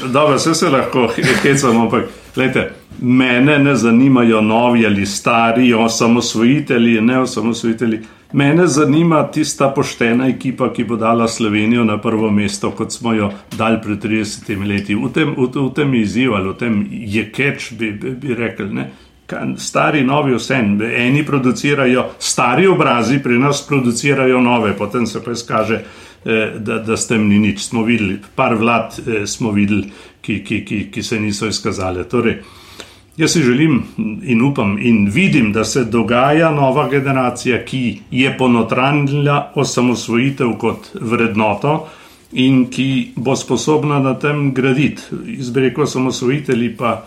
Speaker 3: Dobro, vse se lahko hecamo, ampak Lejte, mene ne zanimajo novi ali stari, osamosvojitelji, ne osamosvojitelji. Mene zanima tista poštena ekipa, ki bo dala Slovenijo na prvo mesto, kot smo jo dali pred 30 leti. V tem, v, v tem izzivu ali v tem je keč, bi, bi, bi rekli. Ne? Stari, novi, vse. Eni producirajo stari obrazi, pri nas producirajo nove, potem se pa izkaže, eh, da, da s tem ni nič. Smo videli, par vlad eh, smo videli, ki, ki, ki, ki se niso izkazale. Torej, Jaz si želim in upam in vidim, da se dogaja nova generacija, ki je ponotranila osamosvojitev kot vrednoto in ki bo sposobna na tem graditi. Izbreko osamosvojitelji pa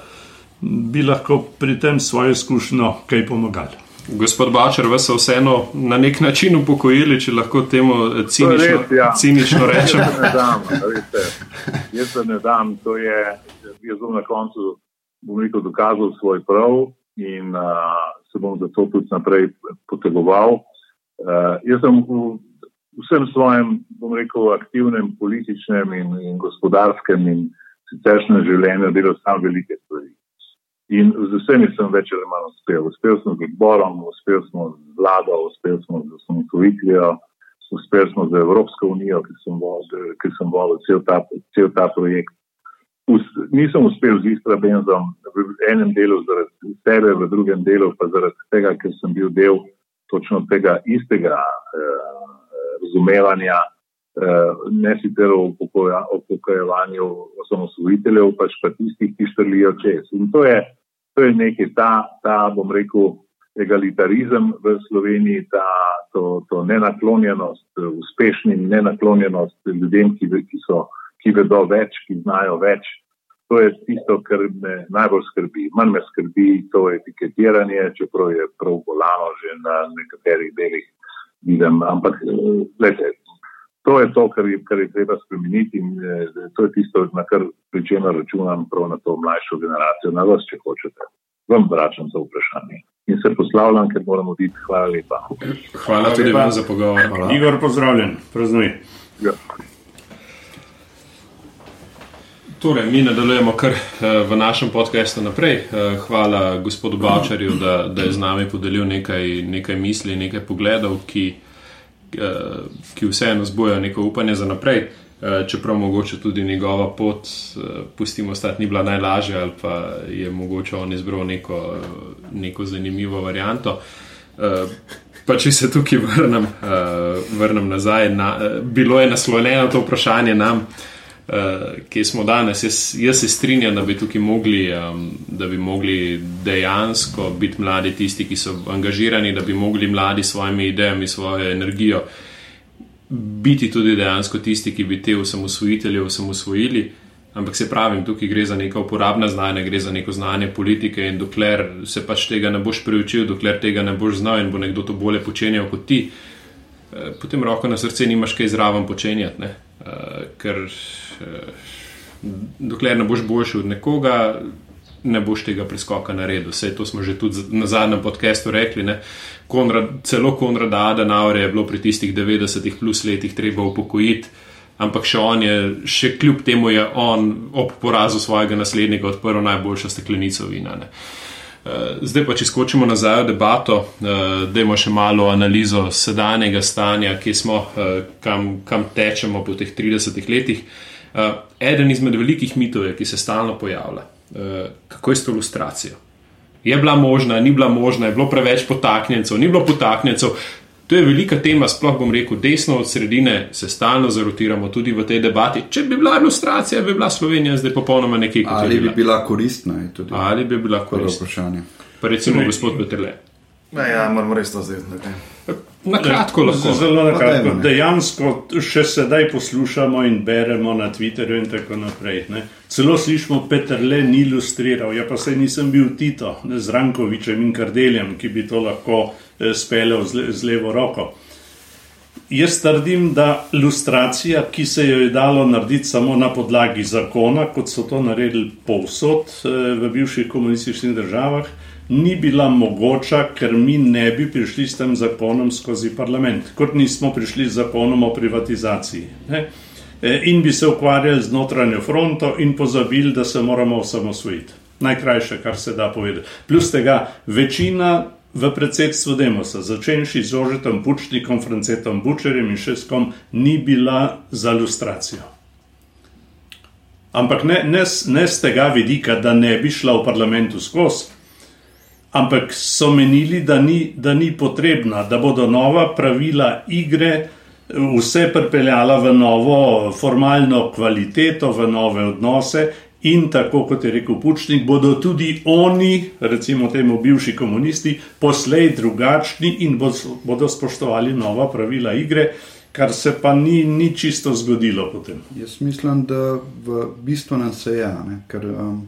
Speaker 3: bi lahko pri tem svojo izkušnjo kaj pomagali.
Speaker 1: Gospod Bačer, vas so vseeno na nek način upokojili, če lahko temu cinično, res, ja. cinično rečem. [LAUGHS]
Speaker 4: Jaz se ne dam, jaz se ne dam, to je, jaz bom na koncu bom rekel, dokazal svoj prav in uh, se bom zato tudi naprej potegoval. Uh, jaz sem v vsem svojem, bom rekel, aktivnem političnem in, in gospodarskem in siceršnjem življenju delal sam velike stvari. In z vsemi sem več ali manj uspel. Uspel sem z odborom, uspel sem z vlado, uspel sem z osamosvojitvijo, uspel sem z Evropsko unijo, ki sem vodil cel, cel ta projekt nisem uspel z Istrabenzom v enem delu zaradi sebe, v drugem delu pa zaradi tega, ker sem bil del točno tega istega eh, razumevanja, ne sicer o upokojevanju osamosvojiteljev, pač pa tistih, ki štrlijo čez. In to je, to je nekaj, ta, ta, bom rekel, egalitarizem v Sloveniji, ta, to, to nenaklonjenost uspešnim, nenaklonjenost ljudem, ki, ki so ki vedo več, ki znajo več. To je tisto, kar me najbolj skrbi. Manj me skrbi to etiketiranje, čeprav je prav bolano že na nekaterih delih. Vidim. Ampak, gledajte, to je to, kar je, kar je treba spremeniti in eh, to je tisto, na kar pri čemer računam prav na to mlajšo generacijo, na vas, če hočete. Vam vračam za vprašanje. In se poslavljam, ker moramo biti. Hvala lepa.
Speaker 1: Hvala tudi vam za pogovor.
Speaker 3: Igor, pozdravljen. Praznuj. Ja.
Speaker 1: Torej, mi nadaljujemo kar eh, v našem podkastu naprej. Eh, hvala gospodu Bavčarju, da, da je z nami podelil nekaj, nekaj misli, nekaj pogledov, ki, ki vseeno zbujajo neko upanje za naprej. Čeprav mogoče tudi njegova pot, pustimo stati, ni bila najlažja, ali pa je mogoče on izbral neko, neko zanimivo varianto. Pa če se tukaj vrnem, vrnem nazaj, na, bilo je naslovljeno to vprašanje nam uh, kje smo danes. Jaz, jaz se strinjam, da bi tukaj mogli, um, da bi mogli dejansko biti mladi tisti, ki so angažirani, da bi mogli mladi s svojimi idejami, svojo energijo biti tudi dejansko tisti, ki bi te osamosvojitelje osamosvojili. Ampak se pravim, tukaj gre za neka uporabna znanja, gre za neko znanje politike in dokler se pač tega ne boš preučil, dokler tega ne boš znal in bo nekdo to bolje počenjal kot ti, eh, potem roko na srce nimaš kaj zraven počenjati. Ker Eh, dokler ne boš boljši od nekoga, ne boš tega preskoka naredil. Vse to smo že tudi na zadnjem podkastu rekli. Konrad, celo Konrad Adenauer je bilo pri tistih 90-ih plus letih treba upokojiti, ampak še on je, še kljub temu je on ob porazu svojega naslednika odprl najboljšo steklenico vina. Ne. Eh, zdaj pa, če skočimo nazaj v debato, eh, da imamo še malo analizo sedanjega stanja, smo, kam, kam tečemo po teh 30 letih. Uh, eden izmed velikih mitov, je, ki se stalno pojavlja, uh, kako je s to ilustracijo. Je bila možna, ni bila možna, je bilo preveč potaknjencev, ni bilo potaknjencev. To je velika tema, sploh bom rekel, desno od sredine se stalno zarotiramo tudi v tej debati. Če bi bila ilustracija, bi bila Slovenija zdaj popolnoma nekaj kot
Speaker 5: Ali bi bila koristna?
Speaker 1: Ali bi bila koristna? Pa recimo gospod Petrle.
Speaker 2: Ja, moramo res to zdaj.
Speaker 1: Na kratko, lahko.
Speaker 3: Zelo na kratko. Dejansko še sedaj poslušamo in beremo na Twitterju in tako naprej. Ne. Celo slišimo, Peter Le ni ilustriral, ja pa se nisem bil Tito ne, z Rankovičem in Kardeljem, ki bi to lahko eh, speljal z, z levo roko. Jaz trdim, da ilustracija, ki se jo je dalo narediti samo na podlagi zakona, kot so to naredili povsod eh, v bivših komunističnih državah, ni bila mogoča, ker mi ne bi prišli s tem zakonom skozi parlament, kot nismo prišli z zakonom o privatizaciji. Ne? E, in bi se ukvarjali z notranjo fronto in pozabili, da se moramo osamosvojiti. Najkrajše, kar se da povedati. Plus tega, večina v predsedstvu Demosa, začenši z Ožetom Pučnikom, Francetom Bučerjem in Šeskom, ni bila za ilustracijo. Ampak ne, ne, ne z tega vidika, da ne bi šla v parlamentu skozi, ampak so menili, da ni, da ni potrebna, da bodo nova pravila igre vse pripeljala v novo formalno kvaliteto, v nove odnose. In tako kot je rekel Pučnik, bodo tudi oni, recimo temu bivši komunisti, poslej drugačni in bodo spoštovali nova pravila igre, kar se pa ni, ni čisto zgodilo potem.
Speaker 5: Jaz mislim, da v bistvu nas je, ja, ker um,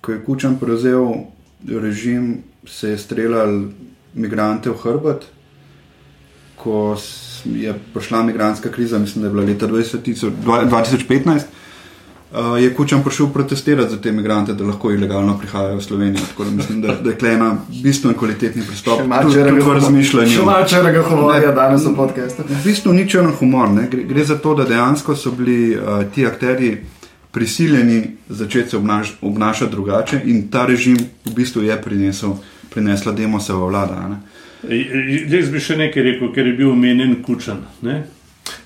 Speaker 5: ko je Kučan prevzel režim, se je streljal imigrante v hrbet, ko je prišla imigranska kriza, mislim, da je bila leta 20, 2015. Uh, je Kučan prišel protestirati za te imigrante, da lahko ilegalno prihajajo v Slovenijo. Tako da mislim, da, da je klena bistveno kvalitetni pristop.
Speaker 2: Tudi v razmišljanju. Še malo črnega humorja danes v podkastu.
Speaker 5: V bistvu ni črn humor. Gre, gre za to, da dejansko so bili uh, ti akteri prisiljeni začeti se obnaš, obnašati drugače in ta režim v bistvu je prinesel, prinesla demoseva vlada.
Speaker 3: Jaz bi še nekaj rekel, ker je bil omenjen kučan. Ne?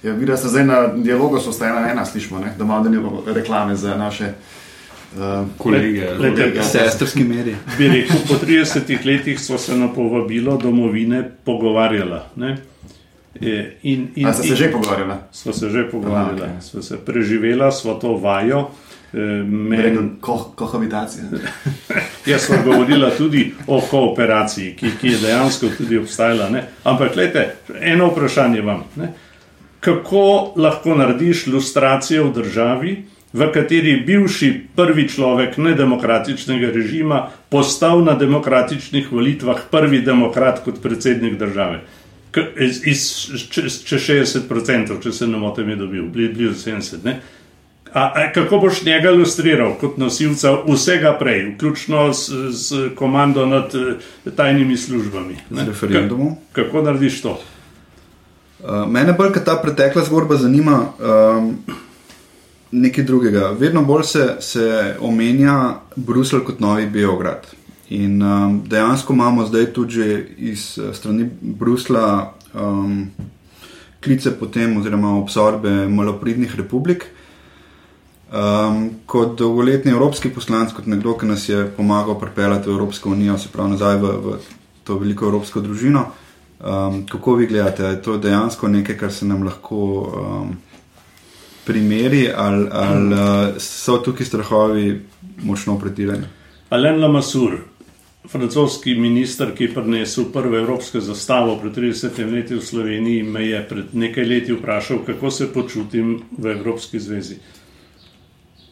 Speaker 2: Ja, Vidim, da se zdaj na dialogu so ena ena slišmo, ne? da imamo nekaj reklame za naše. Uh, kolege,
Speaker 5: sestrski meri.
Speaker 3: Bi rekel, po 30 letih so se na povabilo domovine pogovarjala. Ne?
Speaker 2: In, in, ste se že pogovarjali?
Speaker 3: Smo se že pogovarjali, okay. smo se preživela, smo to vajo.
Speaker 2: E, men... Ko, kohabitacija. [LAUGHS]
Speaker 3: Jaz sem govorila tudi o kooperaciji, ki, ki je dejansko tudi obstajala. Ne? Ampak, gledajte, eno vprašanje vam. Ne? Kako lahko narediš ilustracijo v državi, v kateri bivši prvi človek nedemokratičnega režima postal na demokratičnih volitvah prvi demokrat kot predsednik države? Iz, iz, čez, čez 60%, če se ne motim, je dobil, blizu 70%. A, a kako boš njega ilustriral kot nosilca vsega prej, vključno s, s komando nad uh, tajnimi službami?
Speaker 5: Z referendumom.
Speaker 3: Ka, kako narediš to?
Speaker 5: Uh, mene bolj kot ta pretekla zgodba zanima um, nekaj drugega. Vedno bolj se, se omenja Bruselj kot novi Beograd. In um, dejansko imamo zdaj tudi iz uh, strani Brusla um, klice potem, oziroma obsorbe malopridnih republik. Um, kot dolgoletni evropski poslanec, kot nekdo, ki nas je pomagal pripeljati v Evropsko unijo, se pravi nazaj v, v to veliko evropsko družino, um, kako vi gledate, je to dejansko nekaj, kar se nam lahko um, primeri, ali, ali uh, so tukaj strahovi močno pretirani?
Speaker 3: Alen Lamassur, francoski minister, ki je prinesel prvo evropsko zastavo pred 30 leti v Sloveniji, me je pred nekaj leti vprašal, kako se počutim v Evropski zvezi.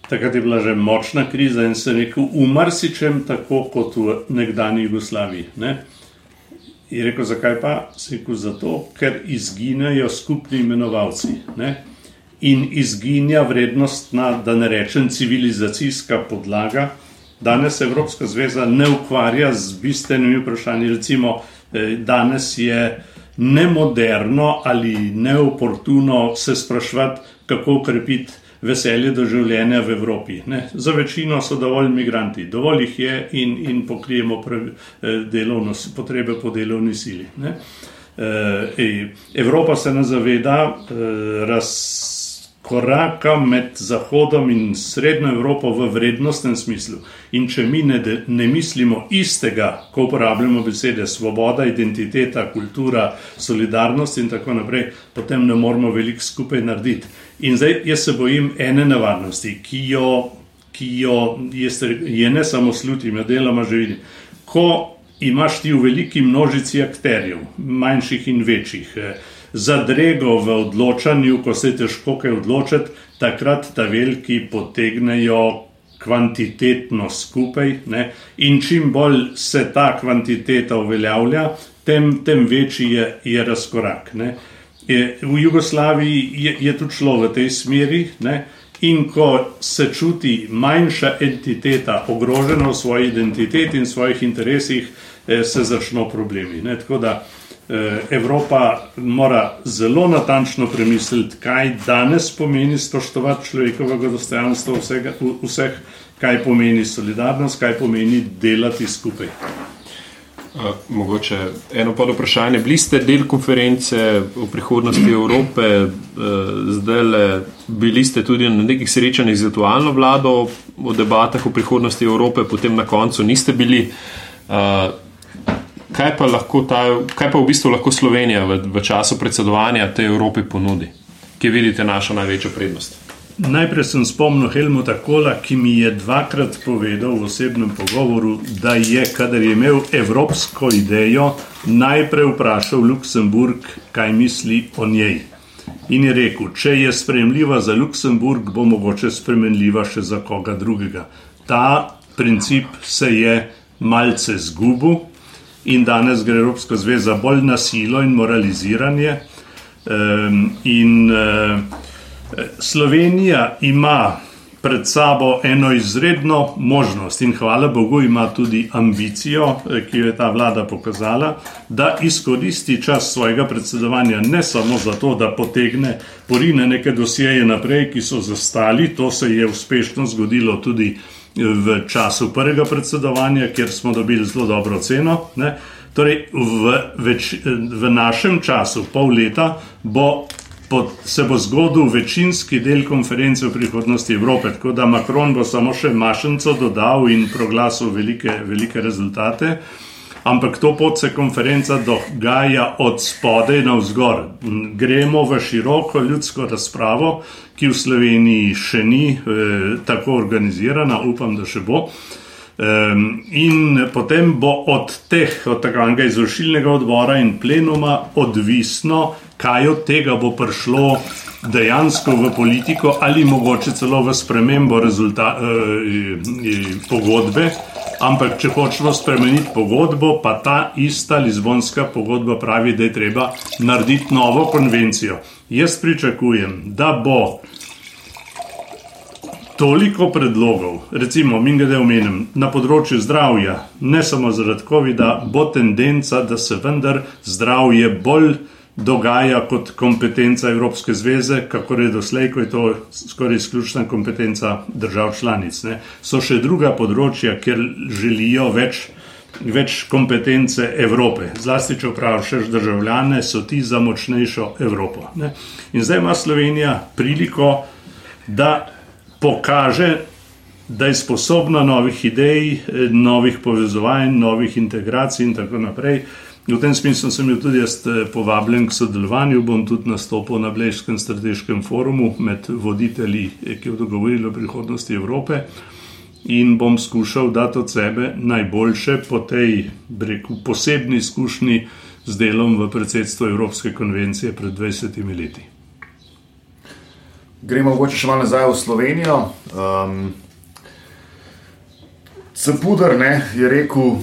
Speaker 3: Takrat je bila že močna kriza in se rekel, umarsičem tako kot v nekdani Jugoslaviji. Ne? Je rekel, zakaj pa? Se rekel, zato, ker izginejo skupni imenovalci. Ne? In izginja vrednostna, da ne rečem, civilizacijska podlaga, Danes Evropska zveza ne ukvarja z bistvenimi vprašanji. Recimo, eh, danes je nemoderno ali neoportuno se sprašvati, kako ukrepiti veselje do življenja v Evropi. Ne? Za večino so dovolj imigranti, dovolj jih je in, in pokrijemo pre, eh, delovno, potrebe po delovni sili. Ne? Eh, Evropa se ne zaveda raz koraka med Zahodom in Srednjo Evropo v vrednostnem smislu. In če mi ne, ne mislimo istega, ko uporabljamo besede svoboda, identiteta, kultura, solidarnost in tako naprej, potem ne moramo veliko skupaj narediti. In zdaj jaz se bojim ene nevarnosti, ki jo, ki jo jaz, je ne samo slutim, jo deloma že vidim. Ko imaš ti v veliki množici akterjev, manjših in večjih, eh, zadrego v odločanju, ko se je težko kaj odločiti, takrat ta veliki potegnejo kvantitetno skupaj. Ne? In čim bolj se ta kvantiteta uveljavlja, tem, tem večji je, je razkorak. Ne? V Jugoslaviji je, je tudi šlo v tej smeri. Ne? In ko se čuti manjša entiteta ogrožena v svoji identiteti in svojih interesih, eh, se začnejo problemi. Ne? Tako da Evropa mora zelo natančno premisliti, kaj danes pomeni spoštovati človekovega dostojanstva vsega, vseh, kaj pomeni solidarnost, kaj pomeni delati skupaj.
Speaker 1: Uh, mogoče eno pod vprašanje. Bili ste del konference o prihodnosti Evrope, uh, zdaj le bili ste tudi na nekih srečanjih z aktualno vlado o debatah o prihodnosti Evrope, potem na koncu niste bili. Kaj, pa ta, kaj pa v bistvu lahko Slovenija v, v času predsedovanja tej Evropi ponudi? Kje vidite našo največjo prednost?
Speaker 3: Najprej sem spomnil Helmuta Kola, ki mi je dvakrat povedal v osebnem pogovoru, da je, kadar je imel evropsko idejo, najprej vprašal Luksemburg, kaj misli o njej. In je rekel, če je sprejemljiva za Luksemburg, bo mogoče sprejemljiva še za koga drugega. Ta princip se je malce zgubil in danes gre Evropska zveza bolj na silo in moraliziranje. Um, in, uh, Slovenija ima pred sabo eno izredno možnost in hvala Bogu ima tudi ambicijo, ki jo je ta vlada pokazala, da izkoristi čas svojega predsedovanja ne samo zato, da potegne, porine neke dosjeje naprej, ki so zastali, to se je uspešno zgodilo tudi v času prvega predsedovanja, kjer smo dobili zelo dobro ceno. Ne. Torej, v, več, v našem času, pol leta, bo se bo zgodil večinski del konference o prihodnosti Evrope. Tako da Macron bo samo še mašenco dodal in proglasil velike, velike rezultate. Ampak to pot se konferenca dogaja od spodaj na vzgor. Gremo v široko ljudsko razpravo, ki v Sloveniji še ni eh, tako organizirana, upam, da še bo. Um, in potem bo od teh, od takega izvršilnega odbora in plenuma, odvisno, kaj od tega bo prišlo dejansko v politiko ali mogoče celo v spremembo rezulta, eh, eh, pogodbe. Ampak, če hočemo spremeniti pogodbo, pa ta ista Lizbonska pogodba pravi, da je treba narediti novo konvencijo. Jaz pričakujem, da bo toliko predlogov, recimo, mi ga da omenim, na področju zdravja, ne samo zaradi COVID-a, bo tendenca, da se vendar zdravje bolj dogaja kot kompetenca Evropske zveze, kako je doslej, ko je to skoraj izključna kompetenca držav članic. Ne. So še druga področja, kjer želijo več, več kompetence Evrope. Zlasti, če vprašaš državljane, so ti za močnejšo Evropo. Ne. In zdaj ima Slovenija priliko, da pokaže, da je sposobna novih idej, novih povezovanj, novih integracij in tako naprej. V tem smislu sem bil tudi jaz eh, povabljen k sodelovanju. Bom tudi nastopil na Blejskem strateškem forumu med voditelji, eh, ki bodo govorili o prihodnosti Evrope. In bom skušal dati od sebe najboljše po tej breku, posebni izkušnji z delom v predsedstvu Evropske konvencije pred 20 leti.
Speaker 2: Gremo mogoče še malo nazaj v Slovenijo. Um, Cepudar je rekel,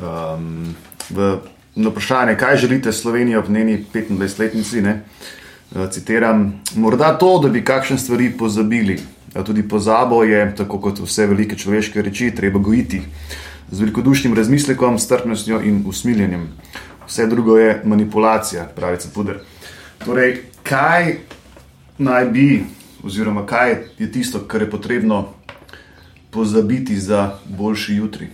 Speaker 2: um, v, na vprašanje, kaj želite Slovenijo v njeni 25-letnici. Ne? Eh, citiram, morda to, da bi kakšne stvari pozabili. Tudi pozabo je, tako kot vse velike človeške reči, treba gojiti z velikodušnim razmislekom, strpnostjo in usmiljenjem. Vse drugo je manipulacija, pravi Cepuder. Torej, kaj naj bi, oziroma kaj je tisto, kar je potrebno pozabiti za boljši jutri?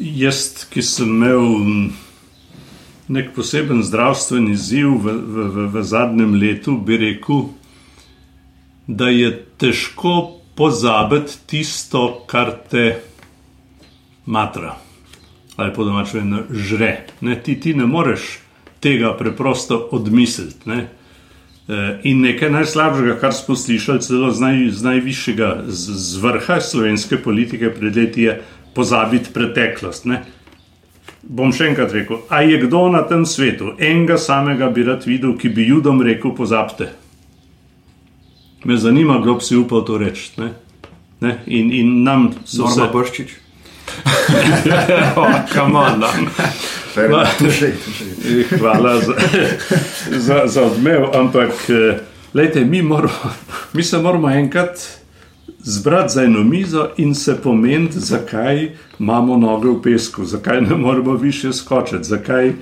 Speaker 3: Jaz, ki sem imel nek poseben zdravstveni ziv v, v, v, v zadnjem letu, bi rekel, da je težko pozabiti tisto, kar te matra ali po domačem rečeno žre. Ne, ti, ti ne moreš tega preprosto odmisliti. Ne. E, in nekaj najslabšega, kar smo slišali, celo z, naj, z najvišjega, z, z vrha slovenske politike pred leti, je, pozabiti preteklost. Ne? Bom še enkrat rekel, a je kdo na tem svetu, enega samega bi rad videl, ki bi judom rekel: pozabite. Me zanima, kdo bi si upal to reči. Ne? Ne? In, in nam so
Speaker 5: se brščič. [LAUGHS]
Speaker 3: Kamon, Hvala za, za, za odmev, ampak lejte, mi, moramo, mi se moramo enkrat zbrati za eno mizo in se pomeniti, zakaj imamo noge v pesku, zakaj ne moremo više skočiti, zakaj. Uh,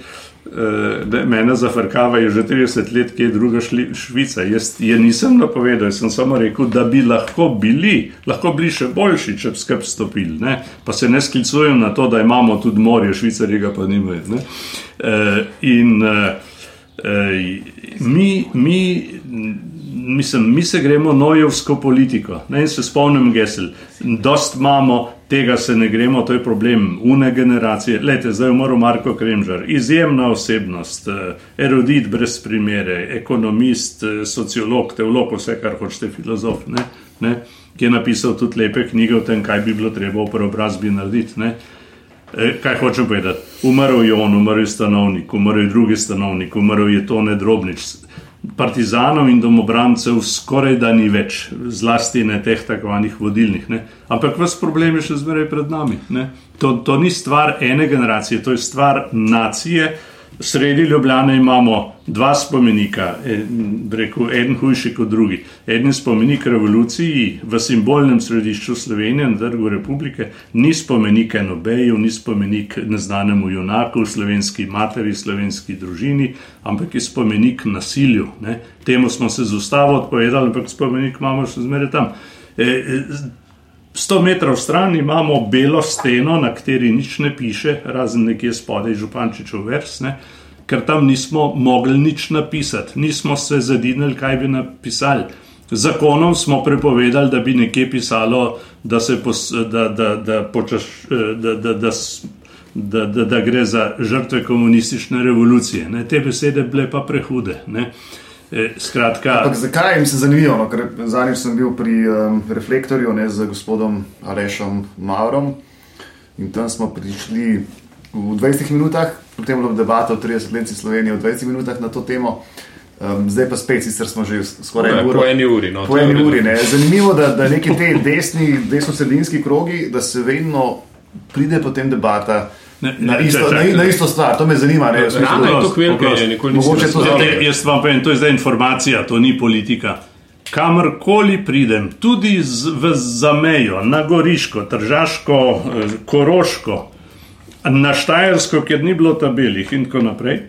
Speaker 3: mene zafrkava že 30 let, ki je druga šli, Švica. Jaz je nisem napovedal, sem samo rekel, da bi lahko bili, lahko bili še boljši, če bi skrb stopili. Ne? Pa se ne sklicujem na to, da imamo tudi morje, Švicarji ga pa nimajo. Uh, in uh, uh, mi, mi mislim, mi se gremo nojevsko politiko. Ne, se spomnim, gesel, dost imamo, tega se ne gremo, to je problem une generacije. Lete, zdaj je umrl Marko Kremžar, izjemna osebnost, eh, erudit brez primere, ekonomist, eh, sociolog, teolog, vse kar hočete, filozof, ne, ne, ki je napisal tudi lepe knjige o tem, kaj bi bilo treba v preobrazbi narediti. Ne. Eh, kaj hočem povedati? Umrl je on, umrl je stanovnik, umrl je drugi stanovnik, umrl je to nedrobnič partizanov in domobrancev skoraj da ni več, zlasti ne teh tako imenovanih vodilnih. Ne? Ampak vas problem je še zmeraj pred nami. To, to ni stvar ene generacije, to je stvar nacije. Sredi Ljubljana imamo dva spomenika, rekel, en hujši kot drugi. En spomenik revoluciji v simbolnem središču Slovenije, na trgu republike, ni spomenik enobeju, ni spomenik neznanemu junaku, slovenski materi, slovenski družini, ampak je spomenik nasilju. Ne. Temu smo se z ustavo odpovedali, ampak spomenik imamo še zmeraj tam. E, e, 100 metrov stran imamo belo steno, na kateri nič ne piše, razen nekje spodaj Župančičev vers, ne? ker tam nismo mogli nič napisati, nismo se zadinili, kaj bi napisali. Zakonom smo prepovedali, da bi nekje pisalo, da, pos, da, da, da, počaš, da, da, da, da, da, da gre za žrtve komunistične revolucije. Ne? Te besede bile pa prehude. Ne? E, skratka,
Speaker 2: Ampak zakaj jim se zanimivo? No, Zadnjič sem bil pri um, reflektorju ne, z gospodom Alešom Maurom in tam smo prišli v 20 minutah, potem je bilo debato o 30 letih Slovenije v 20 minutah na to temo. Um, zdaj pa spet, sicer smo že skoraj
Speaker 1: no,
Speaker 2: uro,
Speaker 1: po eni uri. No,
Speaker 2: po eni uri ne. Zanimivo je, da, da neki te desni, desno-sredinski krogi, da se vedno pride potem debata. Ne, na, isto, čak, na, na isto stvar, to me zanima. Ne,
Speaker 1: Rana je to kvelka, je nikoli nisem
Speaker 3: videl. Jaz vam povem, to je zdaj informacija, to ni politika. Kamorkoli pridem, tudi z, v zamejo, na Goriško, Tržaško, eh, Koroško, na Štajersko, kjer ni bilo tabelih in tako naprej,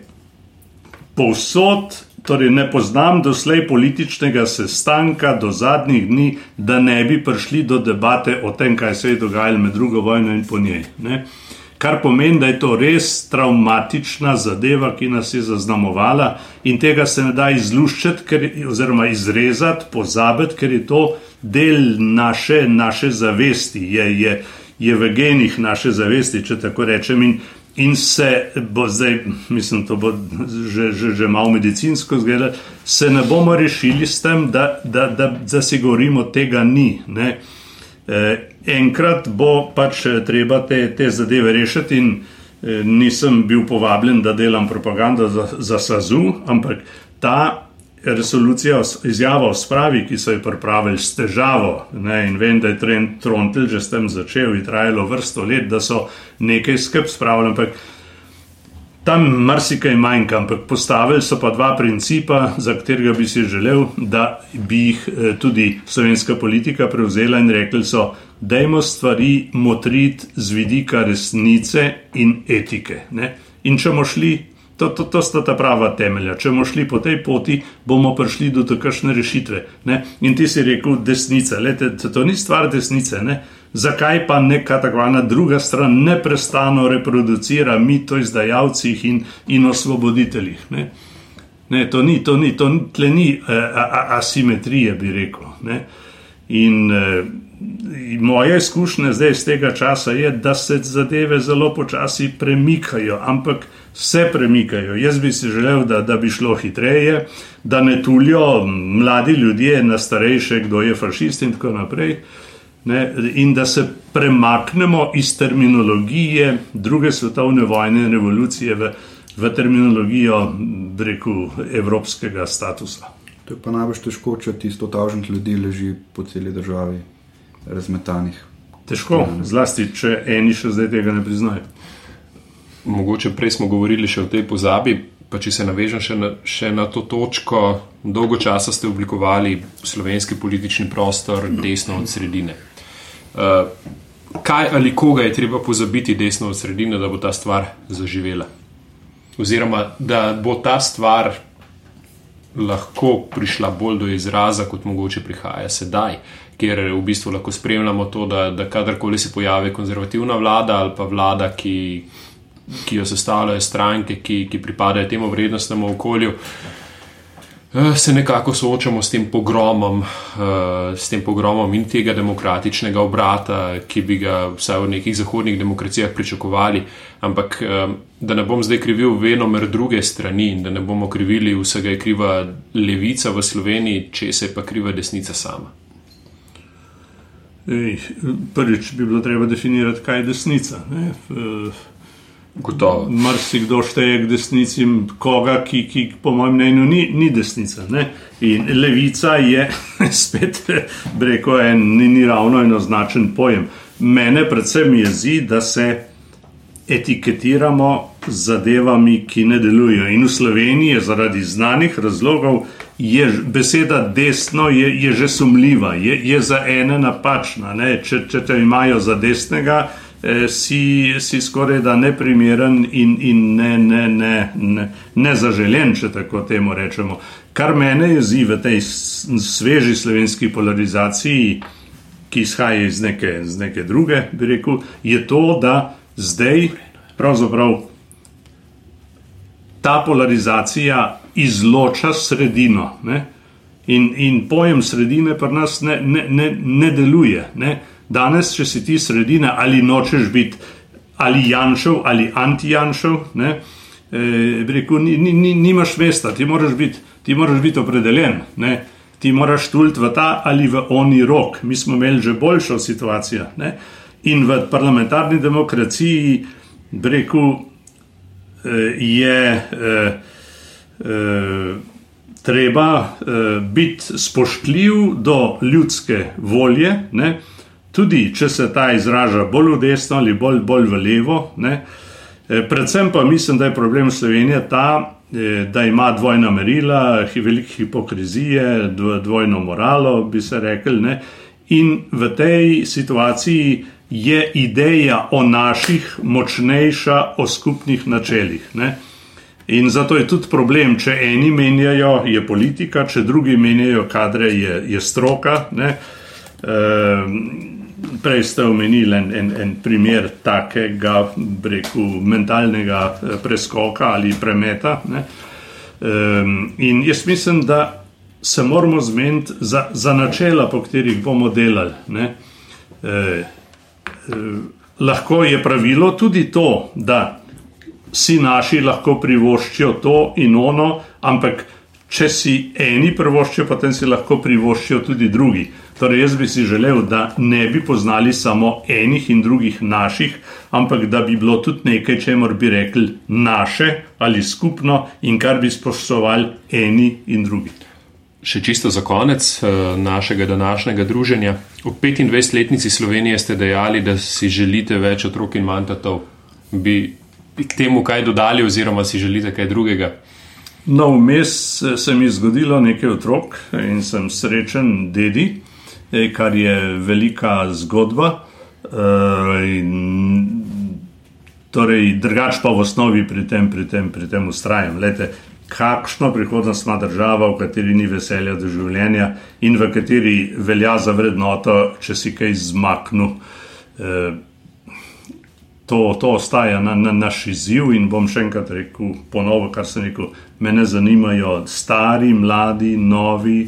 Speaker 3: povsod, torej ne poznam doslej političnega sestanka do zadnjih dni, da ne bi prišli do debate o tem, kaj se je dogajalo med drugo vojno in po njej. Ne? Kar pomeni, da je to res traumatična zadeva, ki nas je zaznamovala in tega se ne da izluščiti, ker, oziroma izrezati, pozabiti, ker je to del naše, naše zavesti, je, je, je v genih naše zavesti, če tako rečem. In, in se bo zdaj, mislim, to bo že, že, že malo medicinsko zgledati, se ne bomo rešili s tem, da, da, da, da si govorimo, tega ni. Ne? Eh, enkrat bo pač eh, treba te, te zadeve rešiti, in eh, nisem bil povabljen, da delam propagando za, za SAZU, ampak ta resolucija, izjava o spravi, ki so jo pripravili s težavo, ne, in vem, da je trend Trontel že s tem začel in trajalo vrsto let, da so nekaj skrb spravili, ampak Tam marsikaj manjka, ampak postavili so pa dva principa, za katerega bi si želel, da bi jih eh, tudi slovenska politika prevzela in rekli so, dajmo stvari motriti z vidika resnice in etike. Ne? In če bomo šli, to, to, to sta ta prava temelja, če bomo šli po tej poti, bomo prišli do takšne rešitve. Ne? In ti si rekel, desnica, Lete, to ni stvar desnice. Ne? Zakaj pa neka tako ena druga stran neprestano reproducira mit o izdajalcih in, in osvoboditeljih. Ne? Ne, to ni, to ni, to tle ni uh, asimetrije, bi rekel. Ne? In uh, moja izkušnja zdaj iz tega časa je, da se zadeve zelo počasi premikajo, ampak se premikajo. Jaz bi si želel, da, da bi šlo hitreje, da ne tulijo mladi ljudje na starejše, kdo je fašist in tako naprej. Uh, ne, in da se premaknemo iz terminologije druge svetovne vojne in revolucije v, v terminologijo reku, evropskega statusa.
Speaker 5: To je pa najbolj težko, če ti sto tažnih ljudi leži po celi državi, razmetanih.
Speaker 3: Težko, zlasti, če eni še zdaj tega ne priznajo.
Speaker 1: Mogoče prej smo govorili še o tej pozabi. pa če se navežem še na, še na to točko, dolgo časa ste oblikovali slovenski politični prostor desno od sredine. Uh, kaj ali koga je treba pozabiti desno od sredine, da bo ta stvar zaživela? Oziroma, da bo ta stvar lahko prišla bolj do izraza, kot mogoče prihaja sedaj, ker v bistvu lahko spremljamo to, da, da kadarkoli se pojavi konzervativna vlada ali pa vlada, ki ki jo sestavljajo stranke, ki, ki pripadajo temu vrednostnemu okolju. Eh, se nekako soočamo s tem pogromom, eh, s tem pogromom in tega demokratičnega obrata, ki bi ga vsaj v nekih zahodnih demokracijah pričakovali. Ampak eh, da ne bom zdaj krivil venomer druge strani in da ne bomo krivili vsega, je kriva levica v Sloveniji, če se pa kriva desnica sama.
Speaker 3: Ej, prvič bi bilo treba definirati, kaj je desnica. Ne? Mrzikdo šteje k desnici, koga, ki, ki po mojem mnenju ni, ni desnica. Ne? In levica je [LAUGHS] spet, reko, en ni, ni ravno enoznačen pojem. Mene predvsem jezi, da se etiketiramo z zadevami, ki ne delujejo. In v Sloveniji je zaradi znanih razlogov je beseda desno je, je že sumljiva, je, je za ene napačna. Če, če te imajo za desnega, si, si skoraj da neprimeren in, in ne, ne, ne, ne, ne zaželen, če tako temu rečemo. Kar mene jezi v tej sveži slovenski polarizaciji, ki izhaja iz neke, iz neke druge, bi rekel, je to, da zdaj pravzaprav ta polarizacija izloča sredino. Ne? In, in pojem sredine pri nas ne, ne, ne, ne deluje. Ne? Danes, če si ti sredina ali nočeš biti ali Janšov ali anti-Janšov, e, rekel, ni, ni, ni, nimaš mesta, ti moraš biti, ti moraš biti opredeljen. Ne? Ti moraš tuliti v ta ali v oni rok. Mi smo imeli že boljšo situacijo. Ne? In v parlamentarni demokraciji, reku, e, je eh, eh, treba eh, biti spoštljiv do ljudske volje. Ne? Tudi če se ta izraža bolj v desno ali bolj, bolj v levo. Ne. E, predvsem pa mislim, da je problem Slovenije ta, e, da ima dvojna merila, veliko hipokrizije, dvojno moralo, bi se rekli. Ne. In v tej situaciji je ideja o naših močnejša, o skupnih načelih. Ne. In zato je tudi problem, če eni menjajo, je politika, če drugi menjajo, kadre je, je stroka. Ne. E, Prej ste omenili en, en, en primer takega, reku, mentalnega eh, preskoka ali premeta. Um, in jaz mislim, da se moramo zmeniti za, za načela, po katerih bomo delali. E, e, lahko je pravilo tudi to, da si naši lahko privoščijo to in ono, ampak če si eni privoščijo, potem si lahko privoščijo tudi drugi. Torej, jaz bi si želel, da ne bi poznali samo enih in drugih naših, ampak da bi bilo tudi nekaj, če mor bi rekli naše ali skupno in kar bi spoštovali eni in drugi.
Speaker 1: Še čisto za konec eh, našega današnjega druženja. V 25-letnici Slovenije ste dejali, da si želite več otrok in manj tatov. Bi k temu kaj dodali, oziroma si želite kaj drugega?
Speaker 3: No, vmes eh, se mi je zgodilo nekaj otrok in sem srečen dedi. E, kar je velika zgodba. E, torej, drugač pa v osnovi pri tem, pri tem, pri tem ustrajam. Lete, kakšno prihodnost ima država, v kateri ni veselja do življenja in v kateri velja za vrednoto, če si kaj zmaknu. E, to, to ostaja na, na naš izziv in bom še enkrat rekel, ponovno, kar sem rekel, mene zanimajo stari, mladi, novi,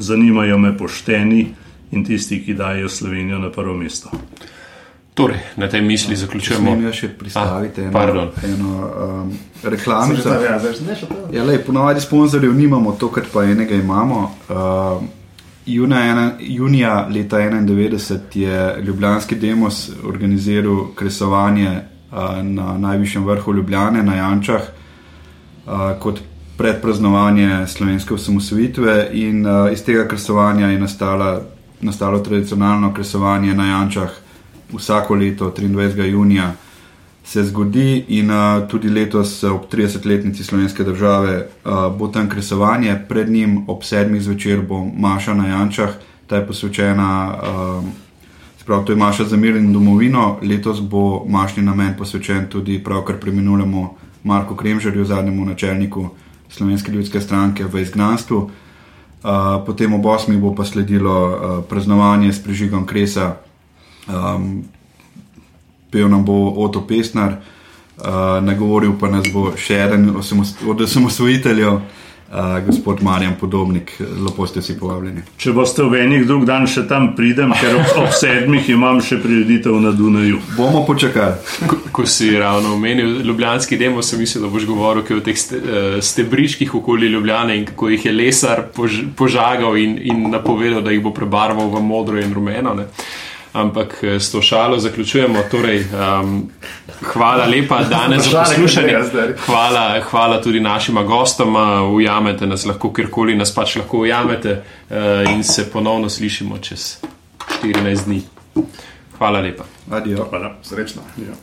Speaker 3: zanimajo me pošteni in tisti, ki dajo Slovenijo na prvo mesto.
Speaker 1: Torej, na tej misli zaključujemo.
Speaker 5: Če smem še pristaviti ah, eno, eno um, reklamico. Ja, lej, ponovadi sponzorjev nimamo, to, kar pa enega imamo. Uh, junija, junija leta 1991 je Ljubljanski demos organiziral kresovanje uh, na najvišjem vrhu Ljubljane, na Jančah, uh, kot predpraznovanje slovenske osamosvojitve in uh, iz tega kresovanja je nastala nastalo tradicionalno kresovanje na Jančah vsako leto 23. junija. se zgodi in uh, tudi letos ob 30-letnici slovenske države uh, bo tam kresovanje, pred njim ob sedmih zvečer bo Maša na Jančah, ta je posvečena, uh, sprav to je Maša za mir in domovino, letos bo Mašni namen posvečen tudi pravkar preminulemu Marku Kremžarju, zadnjemu načelniku Slovenske ljudske stranke v izgnanstvu. Uh, potem ob osmih bo pa sledilo uh, praznovanje s prižigom kresa. Um, pel nam bo Oto Pesnar, uh, nagovoril pa nas bo še eden od osamosvojiteljev. Uh, gospod Marjan Podobnik, lepo ste si povabljeni.
Speaker 3: Če boste v enih drug dan še tam pridem, ker ob, ob sedmih imam še prireditev na Dunaju.
Speaker 5: Bomo počakali.
Speaker 1: Ko, ko si ravno omenil Ljubljanski demo, sem mislil, da boš govoril o teh ste, uh, stebriških okoli Ljubljane in kako jih je lesar pož, požagal in, in napovedal, da jih bo prebarval v modro in rumeno. Ne? Ampak eh, s to šalo zaključujemo. Torej, um, hvala lepa danes za poslušanje. Hvala, hvala tudi našima gostoma. Ujamete nas lahko, kjerkoli nas pač lahko ujamete uh, in se ponovno slišimo čez 14 dni. Hvala lepa.
Speaker 5: Adijo.
Speaker 3: Hvala.
Speaker 2: Srečno.
Speaker 3: Ja.